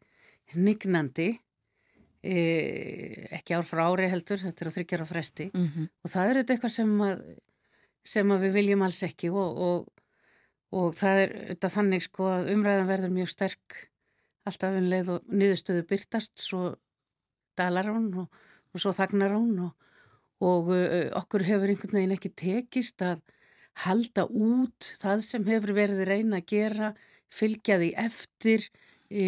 nignandi e, ekki ár frá ári heldur, þetta er á þryggjar á fresti Mm -hmm. og það er eitthvað sem að, sem að við viljum alls ekki og, og, og það er þetta þannig sko að umræðan verður mjög sterk alltaf um leið og niðurstöðu byrtast svo dalar hún og, og svo þagnar hún og, og okkur hefur einhvern veginn ekki tekist að halda út það sem hefur verið reyna að gera, fylgja því eftir, e,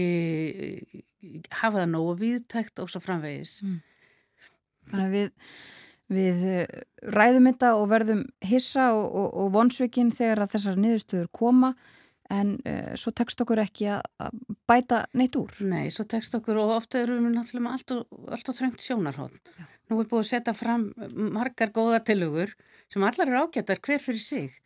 hafa það nógu viðtækt og svo framvegis. Mm. Þannig að við, við ræðum þetta og verðum hissa og, og, og vonsvikinn þegar að þessar niðurstöður koma en uh, svo tekst okkur ekki að bæta neitt úr. Nei, svo tekst okkur og ofta eru við náttúrulega með allt og, allt og tröngt sjónarhótt. Nú er búið að setja fram margar góða tilugur sem allar eru ágættar hver fyrir sig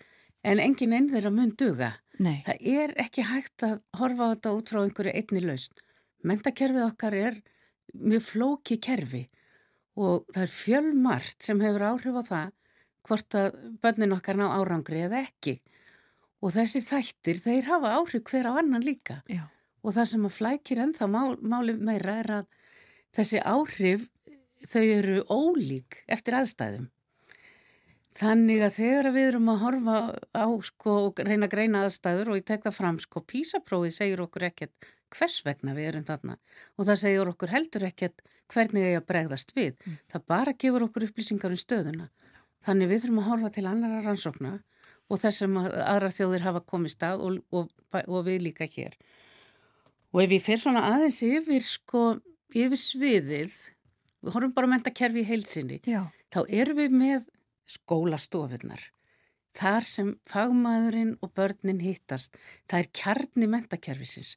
en engin einn þeirra mun duga. Nei. Það er ekki hægt að horfa á þetta út frá einhverju einni laust. Mentakerfið okkar er mjög flóki kerfi og það er fjölmart sem hefur áhrif á það hvort að bönnin okkar ná árangri eða ekki. Og þessir þættir, þeir hafa áhrif hver á annan líka. Já. og það sem að flækir ennþá mál, máli meira er að þessi áhrif þau eru ólík eftir aðstæðum. Þannig að þegar við erum að horfa á sko og reyna að greina aðstæður og ég tek það fram sko písaprófið segir okkur ekkert hvers vegna við erum þarna og það segir okkur heldur ekkert hvernig ég að bregðast við mm. það bara gefur okkur upplýsingar um stöðuna þannig við þurfum að horfa til annara rannsókna og þess sem aðra þjóðir hafa komið stað og, og, og við líka hér. Og ef ég fer svona aðeins yfir sko, yfir sviðið, við horfum bara að menta kerfi í heilsinni, Já. þá erum við með skólastofunar. Þar sem fagmaðurinn og börnin hittast, það er kjarni mentakerfisins.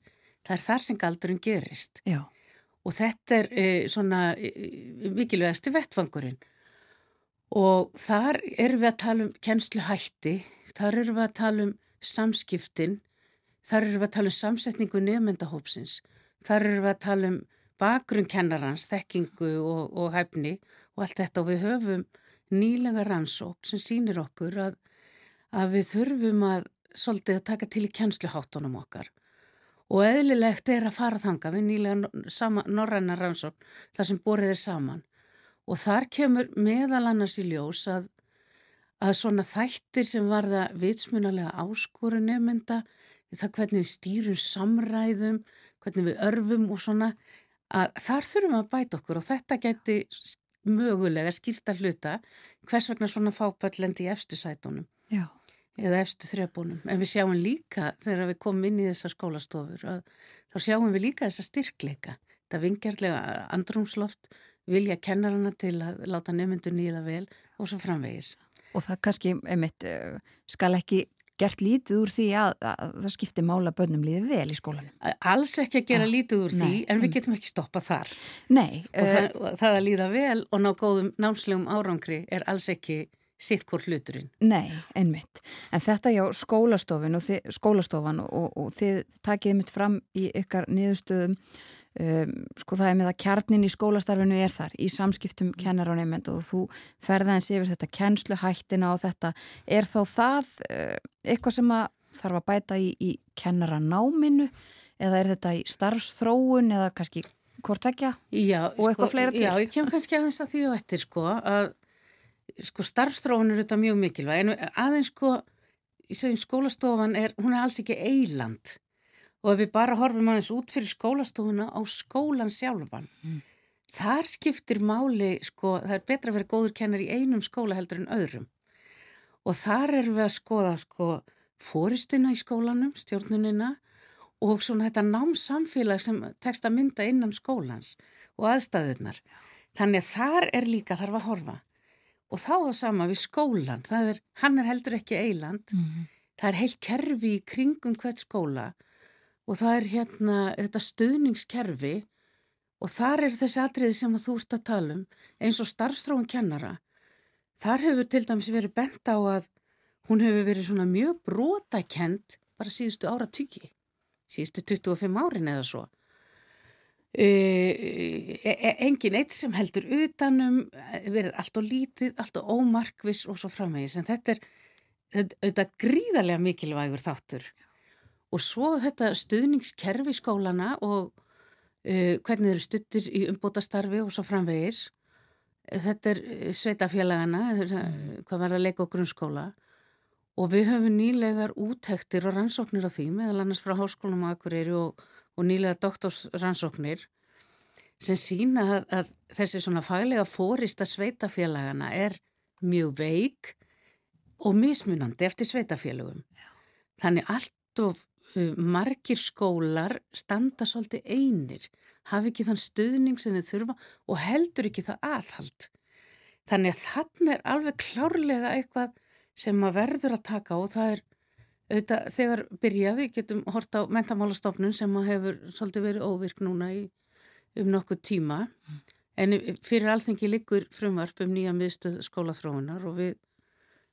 Það er þar sem galdurinn gerist. Já. Og þetta er e, svona e, mikilvægasti vettfangurinn. Og þar erum við að tala um kennsluhætti, þar erum við að tala um samskiptin, þar erum við að tala um samsetningu nefndahópsins, þar erum við að tala um bakgrunn kennarans, þekkingu og, og hæfni og allt þetta og við höfum nýlega rannsók sem sínir okkur að, að við þurfum að svolítið að taka til í kennsluháttunum okkar og eðlilegt er að fara þanga við nýlega norræna rannsók þar sem borðið er saman og þar kemur meðal annars í ljós að, að svona þættir sem varða vitsmunalega áskoru nefnda, það hvernig við stýrum samræðum, hvernig við örfum og svona, að þar þurfum að bæta okkur og þetta geti mögulega skýrta hluta hvers vegna svona fápöllendi í efstu sætunum Já. Eða efstu þrjabúnum. En við sjáum líka þegar við komum inn í þessar skólastofur að þá sjáum við líka þessa styrkleika. Það vingjarlega andrumsloft vilja kennarana til að láta nefnundur nýða vel og svo framvegis. Og það kannski, einmitt, skal ekki gert lítið úr því að, að það skiptir mála bönnum líðið vel í skólanum. Alls ekki að gera ah, lítið úr nei, því, en við getum ekki stoppað þar. Nei. Og uh, það, það að líða vel og ná góðum námslegum árangri er alls ekki sitt hvort hluturinn. Nei, einmitt. En þetta já, skólastofan og, þið, skólastofan og, og þið takið mitt fram í ykkar niðurstöðum Um, sko það er með að kjarnin í skólastarfinu er þar í samskiptum kennar á nefnd og þú ferðaðins yfir þetta kennsluhættina og þetta er þá það uh, eitthvað sem að þarf að bæta í, í kennaranáminu eða er þetta í starfsþróun eða kannski hvort vekja og eitthvað sko, fleira til? Já, ég kem kannski aðeins að því og eftir sko að sko starfsþróun er þetta mjög mikilvæg en aðeins sko skólastofan er, hún er alls ekki eiland og ef við bara horfum aðeins út fyrir skólastofuna á skólan sjálfan mm. þar skiptir máli sko, það er betra að vera góður kennar í einum skóla heldur en öðrum. Og þar erum við að skoða sko fóristuna í skólanum, stjórnunina og svona þetta námsamfélag sem tekst að mynda innan skólans og aðstæðunar þannig að þar er líka þarf að horfa og þá er sama við skólan er, hann er heldur ekki eiland mm. það er heilt kerfi í kringum hvert skóla og það er hérna þetta stuðningskerfi og þar er þessi atriði sem að þú ert að tala um eins og starfstráun kennara. Þar hefur til dæmis verið bent á að hún hefur verið svona mjög brotakent bara síðustu ára tyki, síðustu 25 árin eða svo. E, e, e, engin eitt sem heldur utanum, verið allt og lítið, allt og ómarkvis og svo framvegis. En þetta er auðvitað gríðarlega mikilvægur þáttur. Og svo þetta stuðningskerfi skólana og uh, hvernig eru stuttir í umbótastarfi og svo framvegis. Þetta er sveitafélagana mm. hvað verða leik og grunnskóla. Og við höfum nýlegar úttektir og rannsóknir á því meðal annars frá háskólum á Akureyri og, og nýlega doktorsrannsóknir sem sína að, að þessi svona faglega fórista sveitafélagana er mjög veik og mismunandi eftir sveitafélagum. Þannig allt of uh, margir skólar standa svolítið einir, hafi ekki þann stuðning sem þið þurfa og heldur ekki það aðhald. Þannig að þannig er alveg klárlega eitthvað sem að verður að taka og það er auðvitað þegar byrja við getum hort á mentamálastofnun sem hefur svolítið verið óvirk núna í, um nokkuð tíma mm. en fyrir alþengi likur frumvarp um nýja miðstöð skólaþróunar og við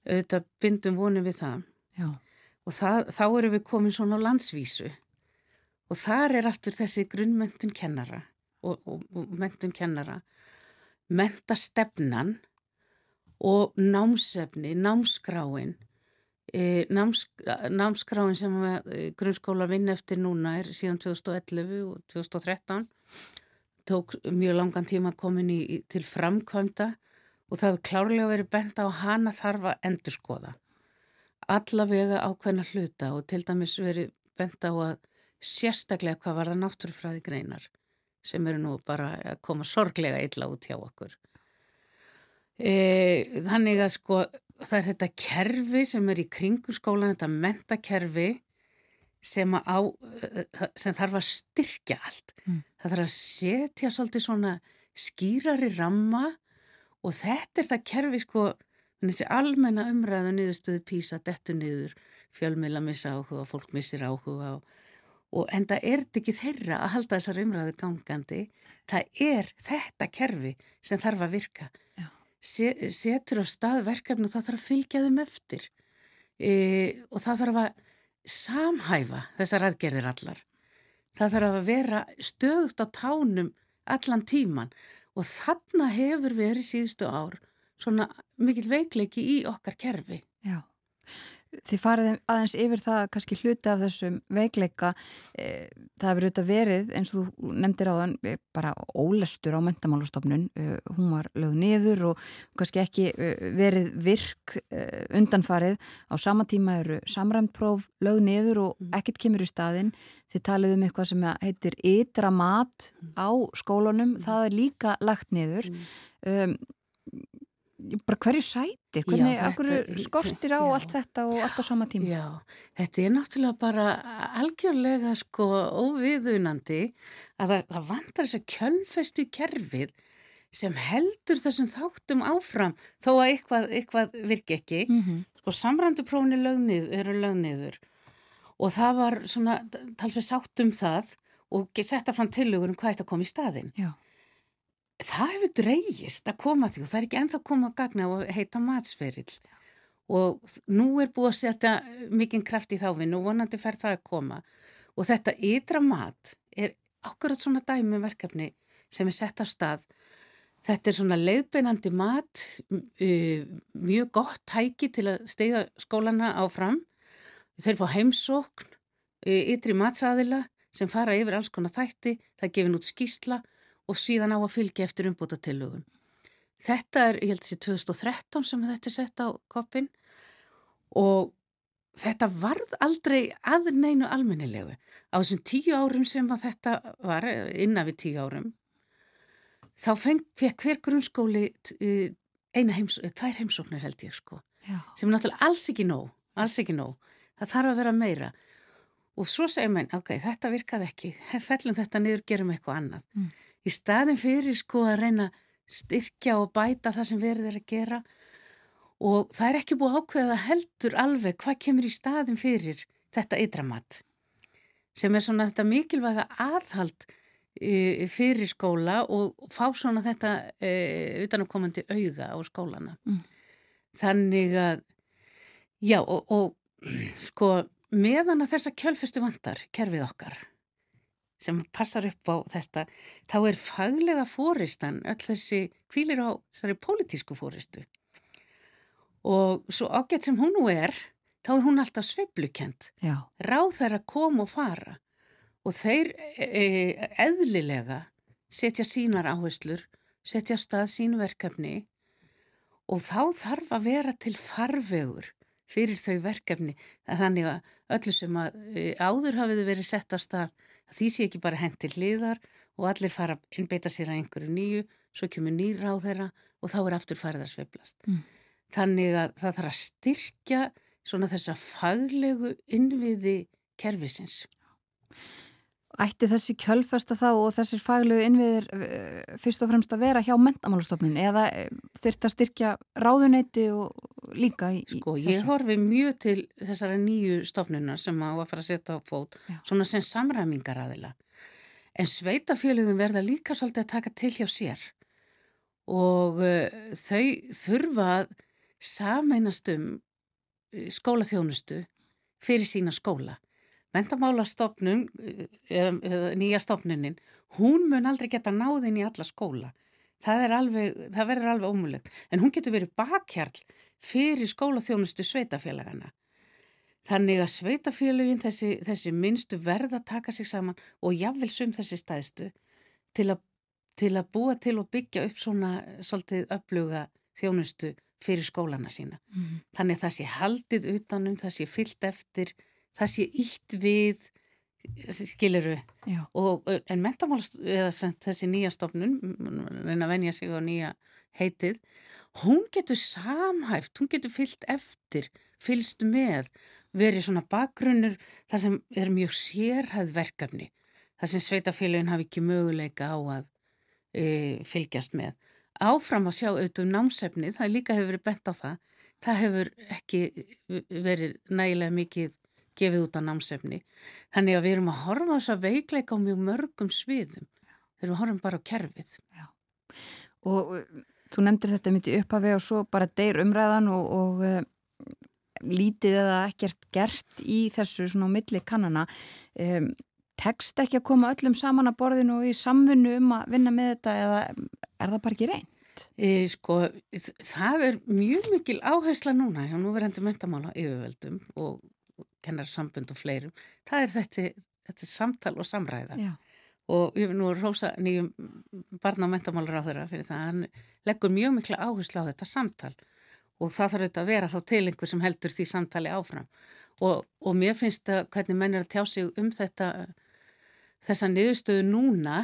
auðvitað bindum vonum við það Já. og það, þá erum við komin svona á landsvísu og þar er aftur þessi grunnmentun kennara og, og, og mentun kennara mentastefnan og námsefni, námskráin náms, námskráin sem e, grunnskóla vinn eftir núna er síðan 2011 og 2013 tók mjög langan tíma komin í, til framkvæmda og það hefur klárlega verið bent á hana þarf að endurskoða. Allavega ákveðna hluta og til dæmis verið bent á að sérstaklega hvað var það náttúrufræði greinar sem eru nú bara að koma sorglega illa út hjá okkur. E, þannig að sko það er þetta kerfi sem er í kringur skólan, þetta mentakerfi sem, á, e, sem þarf að styrkja allt. Mm. Það þarf að setja svolítið svona skýrari ramma og þetta er það kerfi sko, þessi almenna umræða niðurstöðu písa, dettu niður, fjölmila missa áhuga, fólk missir áhuga og, og enda er þetta ekki þeirra að halda þessar umræður gangandi. Það er þetta kerfi sem þarf að virka. Setur á stað verkefni og það þarf að fylgja þeim eftir e, og það þarf að samhæfa þessar aðgerðir allar. Það þarf að vera stöðut á tánum allan tíman og þarna hefur verið síðustu ár svona mikil veikleiki í okkar kerfi. Já. Þið farið aðeins yfir það kannski hluti af þessum veikleika eh, það hefur auðvitað verið eins og þú nefndir á þann eh, bara ólestur á mentamálustofnun eh, hún var lögð niður og kannski ekki verið virk undanfarið. Á sama tíma eru samræntpróf lögð niður og mm. ekkert kemur í staðin þið talið um eitthvað sem heitir ytra mat á skólunum. Mm. það er líka lagt niður. Um, bara hverju sætir, hvernig já, þetta, skortir á já, allt þetta og allt á sama tíma? Já, þetta er náttúrulega bara algjörlega sko óviðunandi að það, það vandar þess að kjölfestu kerfið sem heldur þessum þáttum áfram þó að eitthvað, eitthvað virki ekki. Mm -hmm. sko samrænduprófni lögnið, eru lögniður og það var svona talsveit sátt um það og setta fram tilugur um hvað þetta kom í staðin Já það hefur dreyjist að koma því og það er ekki enþá koma að gagna og heita matsferill. Og nú er búið að setja mikinn kraft í þávinn og vonandi fer það að koma. Og þetta ytra mat er akkurat svona dæmi um verkefni sem er sett á stað. Þetta er svona leiðbeinandi mat mjög gott tæki til að stega skólana áfram. Þeir fá heimsókn ytri matsaðila sem fara yfir alls konar þætti. Það gefin út skýsla og síðan á að fylgja eftir umbúta tillögum. Þetta er, ég held að sé 2013 sem þetta er sett á koppin og þetta varð aldrei að neinu almennilegu. Á þessum tíu árum sem þetta var, innan við tíu árum, þá fekk hver grunnskóli eina heims, tvær heimsóknir held ég sko, Já. sem er náttúrulega alls ekki nóg, alls ekki nóg. Það þarf að vera meira. Og svo segir mér, ok, þetta virkaði ekki, fellum þetta niður, gerum eitthvað annað. Mm í staðin fyrir sko að reyna styrkja og bæta það sem verður er að gera og það er ekki búið ákveða heldur alveg hvað kemur í staðin fyrir þetta ydramat sem er svona þetta mikilvæga aðhald e, fyrir skóla og fá svona þetta e, utanakomandi auga á skólana. Mm. Þannig að, já og, og sko meðan að þessa kjölfestu vandar kerfið okkar sem passar upp á þetta, þá er faglega fóristan öll þessi kvílir á þessari pólitísku fóristu. Og svo ágætt sem hún nú er, þá er hún alltaf sveplukent. Ráð þær að koma og fara og þeir e, e, eðlilega setja sínar áherslur, setja stað sín verkefni og þá þarf að vera til farvegur fyrir þau verkefni. Þannig að öllu sem að e, áður hafiðu verið sett á stað því sé ekki bara hengt til hliðar og allir fara að innbeita sér að einhverju nýju, svo kemur nýr á þeirra og þá er aftur farið að sveiflast. Mm. Þannig að það þarf að styrkja svona þessa faglegu innviði kervisins. Ætti þessi kjölfesta þá og þessir faglegu innviðir uh, fyrst og fremst að vera hjá mentamálastofnun eða uh, þurft að styrkja ráðuneyti og líka í, sko, í þessu? Ég horfi mjög til þessara nýju stofnunar sem á að fara að setja á fót, Já. svona sem samræmingar aðila. En sveitafélugum verða líka svolítið að taka til hjá sér og uh, þau þurfa að sameinast um skólaþjónustu fyrir sína skóla Mentamálastofnun, eða, eða nýja stofnunin, hún mun aldrei geta náðin í alla skóla. Það, alveg, það verður alveg ómulegt. En hún getur verið bakkjarl fyrir skólaþjónustu sveitafélagana. Þannig að sveitafélagin, þessi, þessi minnstu verða taka sig saman og jáfnvel sum þessi stæðstu til að, til að búa til og byggja upp svona svolítið uppluga þjónustu fyrir skólana sína. Mm. Þannig að það sé haldið utanum, það sé fyllt eftir það sé ítt við skiluru og, en mentamáls eða þessi nýja stofnun reyna að venja sig á nýja heitið hún getur samhæft, hún getur fyllt eftir fylst með verið svona bakgrunnur þar sem er mjög sérhæð verkefni þar sem sveitafélagin hafi ekki möguleika á að e, fylgjast með. Áfram að sjá auðvitað um námsefni það líka hefur verið bent á það það hefur ekki verið nægilega mikið gefið út á námsefni. Þannig að við erum að horfa þess að veikleika á mjög mörgum sviðum þegar við horfum bara á kerfið. Já. Og þú nefndir þetta myndi upphafi og svo bara deyr umræðan og, og uh, lítið eða ekkert gert í þessu svona milli kannana. Um, tekst ekki að koma öllum saman að borðinu og í samfunnu um að vinna með þetta eða er það bara ekki reynd? E, sko, það er mjög mikil áhersla núna hjá núverandi mentamála yfirveldum og kennarsambund og fleirum, það er þetta, þetta samtal og samræða. Já. og ég vil nú rosa nýjum barna og mentamálur á þeirra fyrir það hann leggur mjög mikla áherslu á þetta samtal. Og það þarf þetta að vera þá til einhver sem heldur því samtali áfram. Og, og mér finnst að hvernig menn er að tjá sig um þetta þessa niðurstöðu núna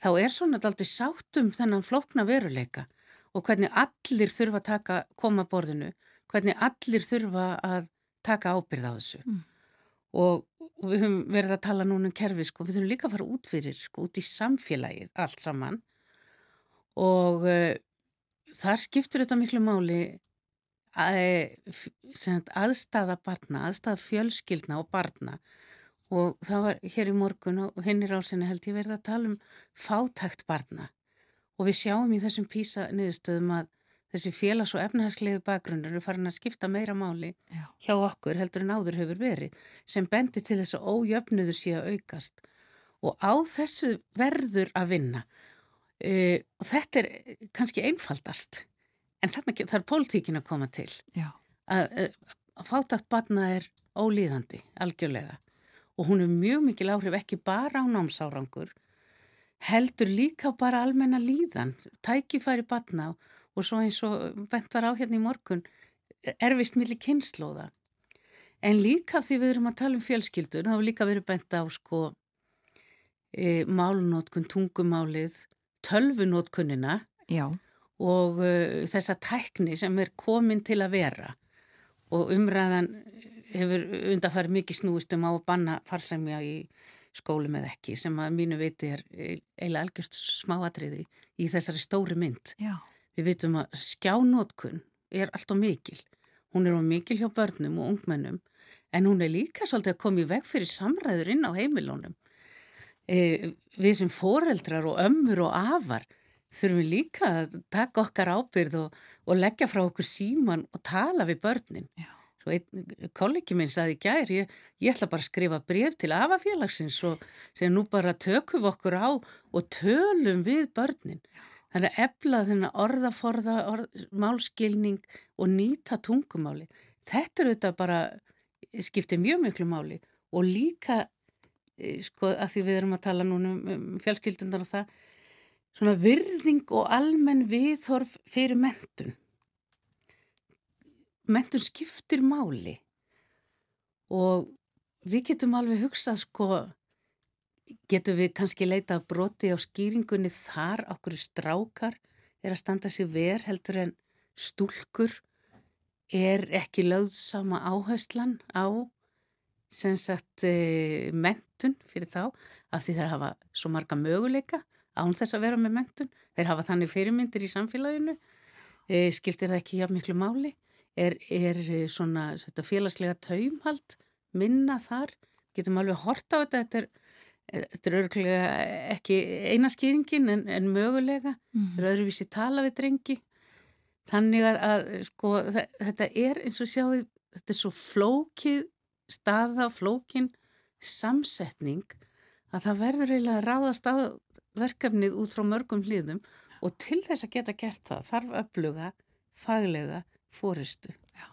þá er svona aldrei sátt um þennan flókna veruleika. Og hvernig allir þurfa að taka koma borðinu, hvernig allir þurfa að taka ábyrð á þessu. Mm. og, og við höfum verið að tala núna um kerfi sko, við þurfum líka að fara út fyrir sko, út í samfélagið allt saman. Og uh, þar skiptur þetta miklu máli að, aðstafa barna, aðstafa fjölskyldna og barna. Og það var hér í morgun og hinn í rásinni held ég verið að tala um fátækt barna. Og við sjáum í þessum písa niðurstöðum að þessi félags- og efnahagslegu bakgrunnur eru farin að skipta meira máli Já. hjá okkur heldur en áður hefur verið sem bendir til þess að ójöfnuður sé að aukast. Og á þessu verður að vinna. Uh, og þetta er kannski einfaldast en þannig þarf pólitíkin að koma til. Að, að, að fátakt batna er ólíðandi algjörlega. Og hún er mjög mikil áhrif ekki bara á námsárangur heldur líka bara almenna líðan tækifæri batna og og svo eins og bent var á hérna í morgun erfist millir kynnslóða en líka því við erum að tala um fjölskyldur þá er líka verið bent á sko e, málunótkun, tungumálið tölvunótkunina Já. og e, þessa tækni sem er komin til að vera og umræðan hefur undarfæri mikið snúist um á að banna farsemja í skólum eða ekki sem að mínu viti er eiginlega algjörst smáatriði í þessari stóri mynd. Já. Við vitum að skjánótkun er allt á mikil. Hún er á mikil hjá börnum og ungmennum en hún er líka svolítið að koma í veg fyrir samræður inn á heimilónum. E, við sem foreldrar og ömmur og afar þurfum líka að taka okkar ábyrð og, og leggja frá okkur síman og tala við börnin. Kollegi minn saði gær, ég, ég ætla bara að skrifa bref til afafélagsins og segja nú bara tökum við okkur á og tölum við börnin. Já. Það er að efla þennan orðaforða, orð, málskilning og nýta tungumáli. Þetta er auðvitað bara, skiptir mjög miklu máli og líka, e, sko, að því við erum að tala núna um, um fjölskyldundar og það, svona virðing og almenn viðhorf fyrir mentun. Mentun skiptir máli og við getum alveg hugsað, sko, getur við kannski leita að broti á skýringunni þar? Okkur strákar er að standa sér ver heldur en stúlkur? Er ekki löðsama áherslan á sem sagt e, mentun fyrir þá? Af því þeir hafa svo marga möguleika án þess að vera með mentun þeir hafa þannig fyrirmyndir í samfélaginu. E, skiptir það ekki hjá miklu máli? Er, er svona þetta, félagslega taumhald minna þar? Getum alveg horta á þetta þetta er, þetta er örglega ekki eina skýringin en, en mögulega mm. er öðruvísi tala við drengi þannig að, að sko þetta er eins og sjáu þetta er svo flókið staða, flókin samsetning að það verður eiginlega að ráðast á verkefnið út frá mörgum hlýðum og til þess að geta gert það þarf öfluga, faglega fóristu. Já.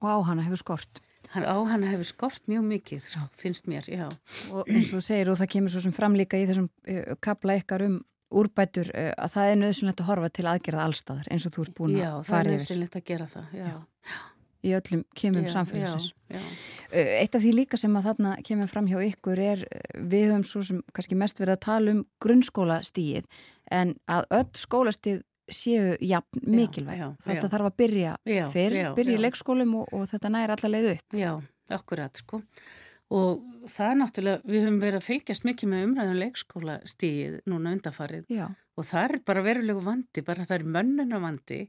Og á hana hefur skort. Hann, á hana hefur skort mjög mikið, já. finnst mér, já. Og eins og segir, og það kemur svo sem framlíka í þessum uh, kapla ykkar um úrbætur, uh, að það er nöðsynlegt að horfa til aðgerða allstaðar, eins og þú ert búin að fara yfir. Já, það er nöðsynlegt að gera það, já. já í öllum kemum já, samfélagsins. Já, já. Eitt af því líka sem að þarna kemur fram hjá ykkur er við höfum svo sem kannski mest verið að tala um grunnskólastíið en að öll skólastíð séu jafn mikilvæg. Þetta þarf að byrja fyrr, byrja í leikskólum og, og þetta næri allar leið upp. Já, akkurat sko. Og það er náttúrulega, við höfum verið að fylgjast mikið með umræðum leikskólastíið núna undafarið og það er bara verulegu vandi, bara það er mönnuna vandi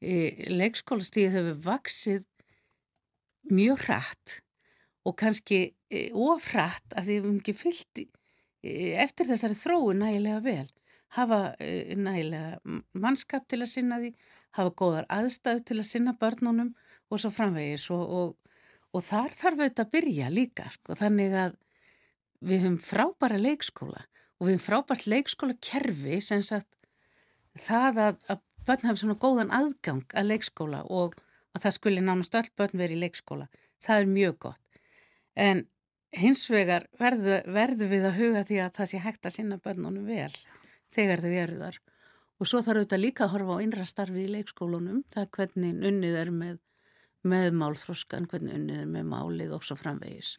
leikskólastíð hefur vaksið mjög hratt og kannski e, ofrætt af því við hefum ekki fyllt eftir þessari þróu nægilega vel hafa e, nægilega mannskap til að sinna því hafa góðar aðstæðu til að sinna börnunum og svo framvegis og, og, og þar þarf þetta að byrja líka sko, þannig að við höfum frábæra leikskóla og við höfum frábært leikskóla kerfi sem sagt það að, að börn hafa svona góðan aðgang að leikskóla og að það skuli nánast öll börn verið í leikskóla. Það er mjög gott. En hins vegar verðu, verðu við að huga því að það sé hægt að sinna börnunum vel þegar þau eru þar. Og svo þarf auðvitað líka að horfa á innra starfi í leikskólunum. Það er hvernig unnið er með, með málþróskan, hvernig unnið er með málið og svo framvegis.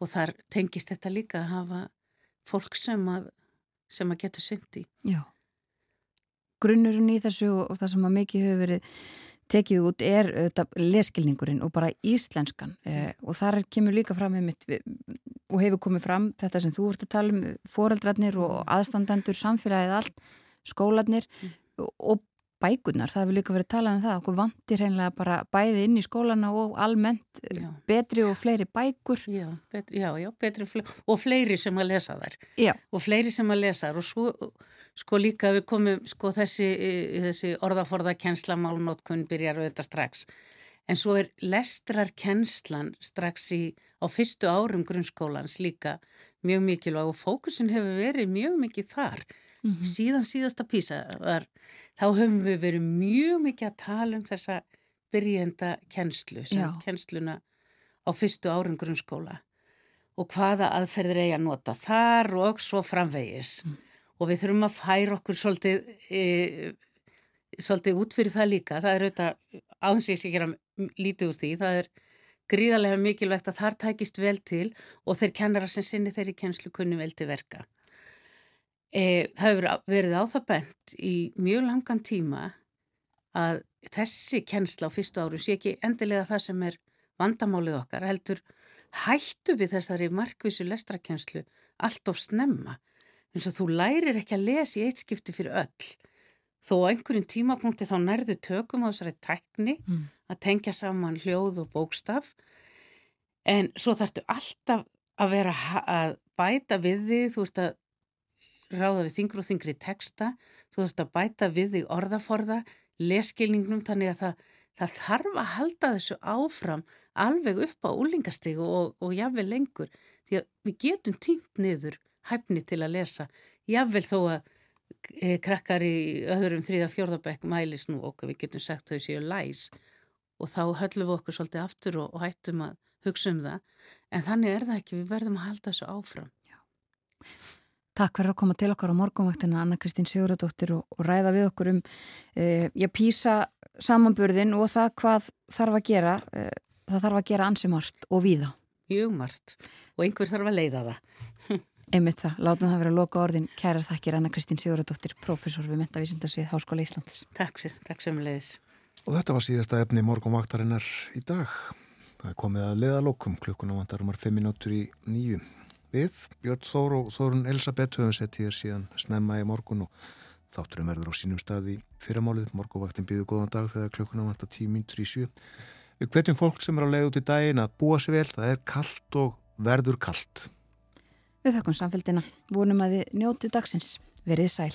Og þar tengist þetta líka að hafa fólk sem að, sem að getur syndi. Já grunnurinn í þessu og það sem að mikið hefur verið tekið út er leskilningurinn og bara íslenskan eh, og þar kemur líka fram mitt, og hefur komið fram þetta sem þú vart að tala um foreldrarnir og aðstandendur, samfélagið allt skólanir mm. og bækunar, það hefur líka verið talað um það okkur vantir hreinlega bara bæði inn í skólana og almennt já. betri og fleiri bækur Já, betri, já, já betri og fleiri sem að lesa þær já. og fleiri sem að lesa þær og svo sko líka við komum sko þessi, þessi orðaforða kennslamálnótkun byrjar auðvitað strax en svo er lestrarkennslan strax í, á fyrstu árum grunnskólans líka mjög mikilvæg og fókusin hefur verið mjög mikið þar mm -hmm. síðan síðasta písa var, þá höfum við verið mjög mikið að tala um þessa byrjenda kennslu sem Já. kennsluna á fyrstu árum grunnskóla og hvaða aðferðir eigi að nota þar og svo framvegis mm og við þurfum að færa okkur svolítið, e, svolítið út fyrir það líka. Það er auðvitað ánsins ég gera lítið úr því. Það er gríðarlega mikilvægt að þar tækist vel til og þeir kennara sem sinni þeirri kennslu kunni vel til verka. E, það hefur verið á það bent í mjög langan tíma að þessi kennsla á fyrstu áru sé ekki endilega það sem er vandamálið okkar heldur hættu við þessari markvísu lestrakennslu allt of snemma eins og þú lærir ekki að lesa í eitt skipti fyrir öll. Þó á einhverjum tímapunkti þá nærðu tökum á þessari tækni mm. að tengja saman hljóð og bókstaf. En svo þarftu alltaf að vera að bæta við þig, þú ert að ráða við þingru og þingri texta þú ert að bæta við þig orðaforða leskilningnum, þannig að það, það þarf að halda þessu áfram alveg upp á úlingastígu og, og jáfnveg lengur. Því að við getum tímt niður hæfni til að lesa. Jáfnvel þó að e, krakkar í öðrum þrýða fjórðabæk mælis nú okkur við getum sagt þau séu læs. Og þá höllum við okkur svolítið aftur og, og hættum að hugsa um það. En þannig er það ekki, við verðum að halda þessu áfram. Já. Takk fyrir að koma til okkar á morgunvaktina Anna Kristín Sigurðardóttir og, og ræða við okkur um e, ég pýsa samanburðin og það hvað þarf að gera e, það þarf að gera ansi margt og víða. Mjög margt. Og einhver þarf að leiða það Einmitt það, látum það vera að loka orðin. Kærar þakkir Anna Kristín Sigurðardóttir, professor við Mentavísindarsvið Háskóla Íslands. Takk sér, takk sem leiðis. Og þetta var síðasta efni morgunvaktarinnar í dag. Það er komið að leðalokum klukkuna vantar um að 5 minútur í nýju. Við, Björn Þór og Þórun Elisabeth höfum sett hér síðan snemma í morgun og þátturum verður á sínum stað í fyrramálið. Morgunvaktin býðu góðan dag þegar klukkuna vantar 10 minútur í 7. Við hvetjum fólk sem er á leið út í daginn að búa sér vel, það er kallt og verður kallt. Við þakkum samfélgina, vonum að þið njótið dagsins. Verið sæl.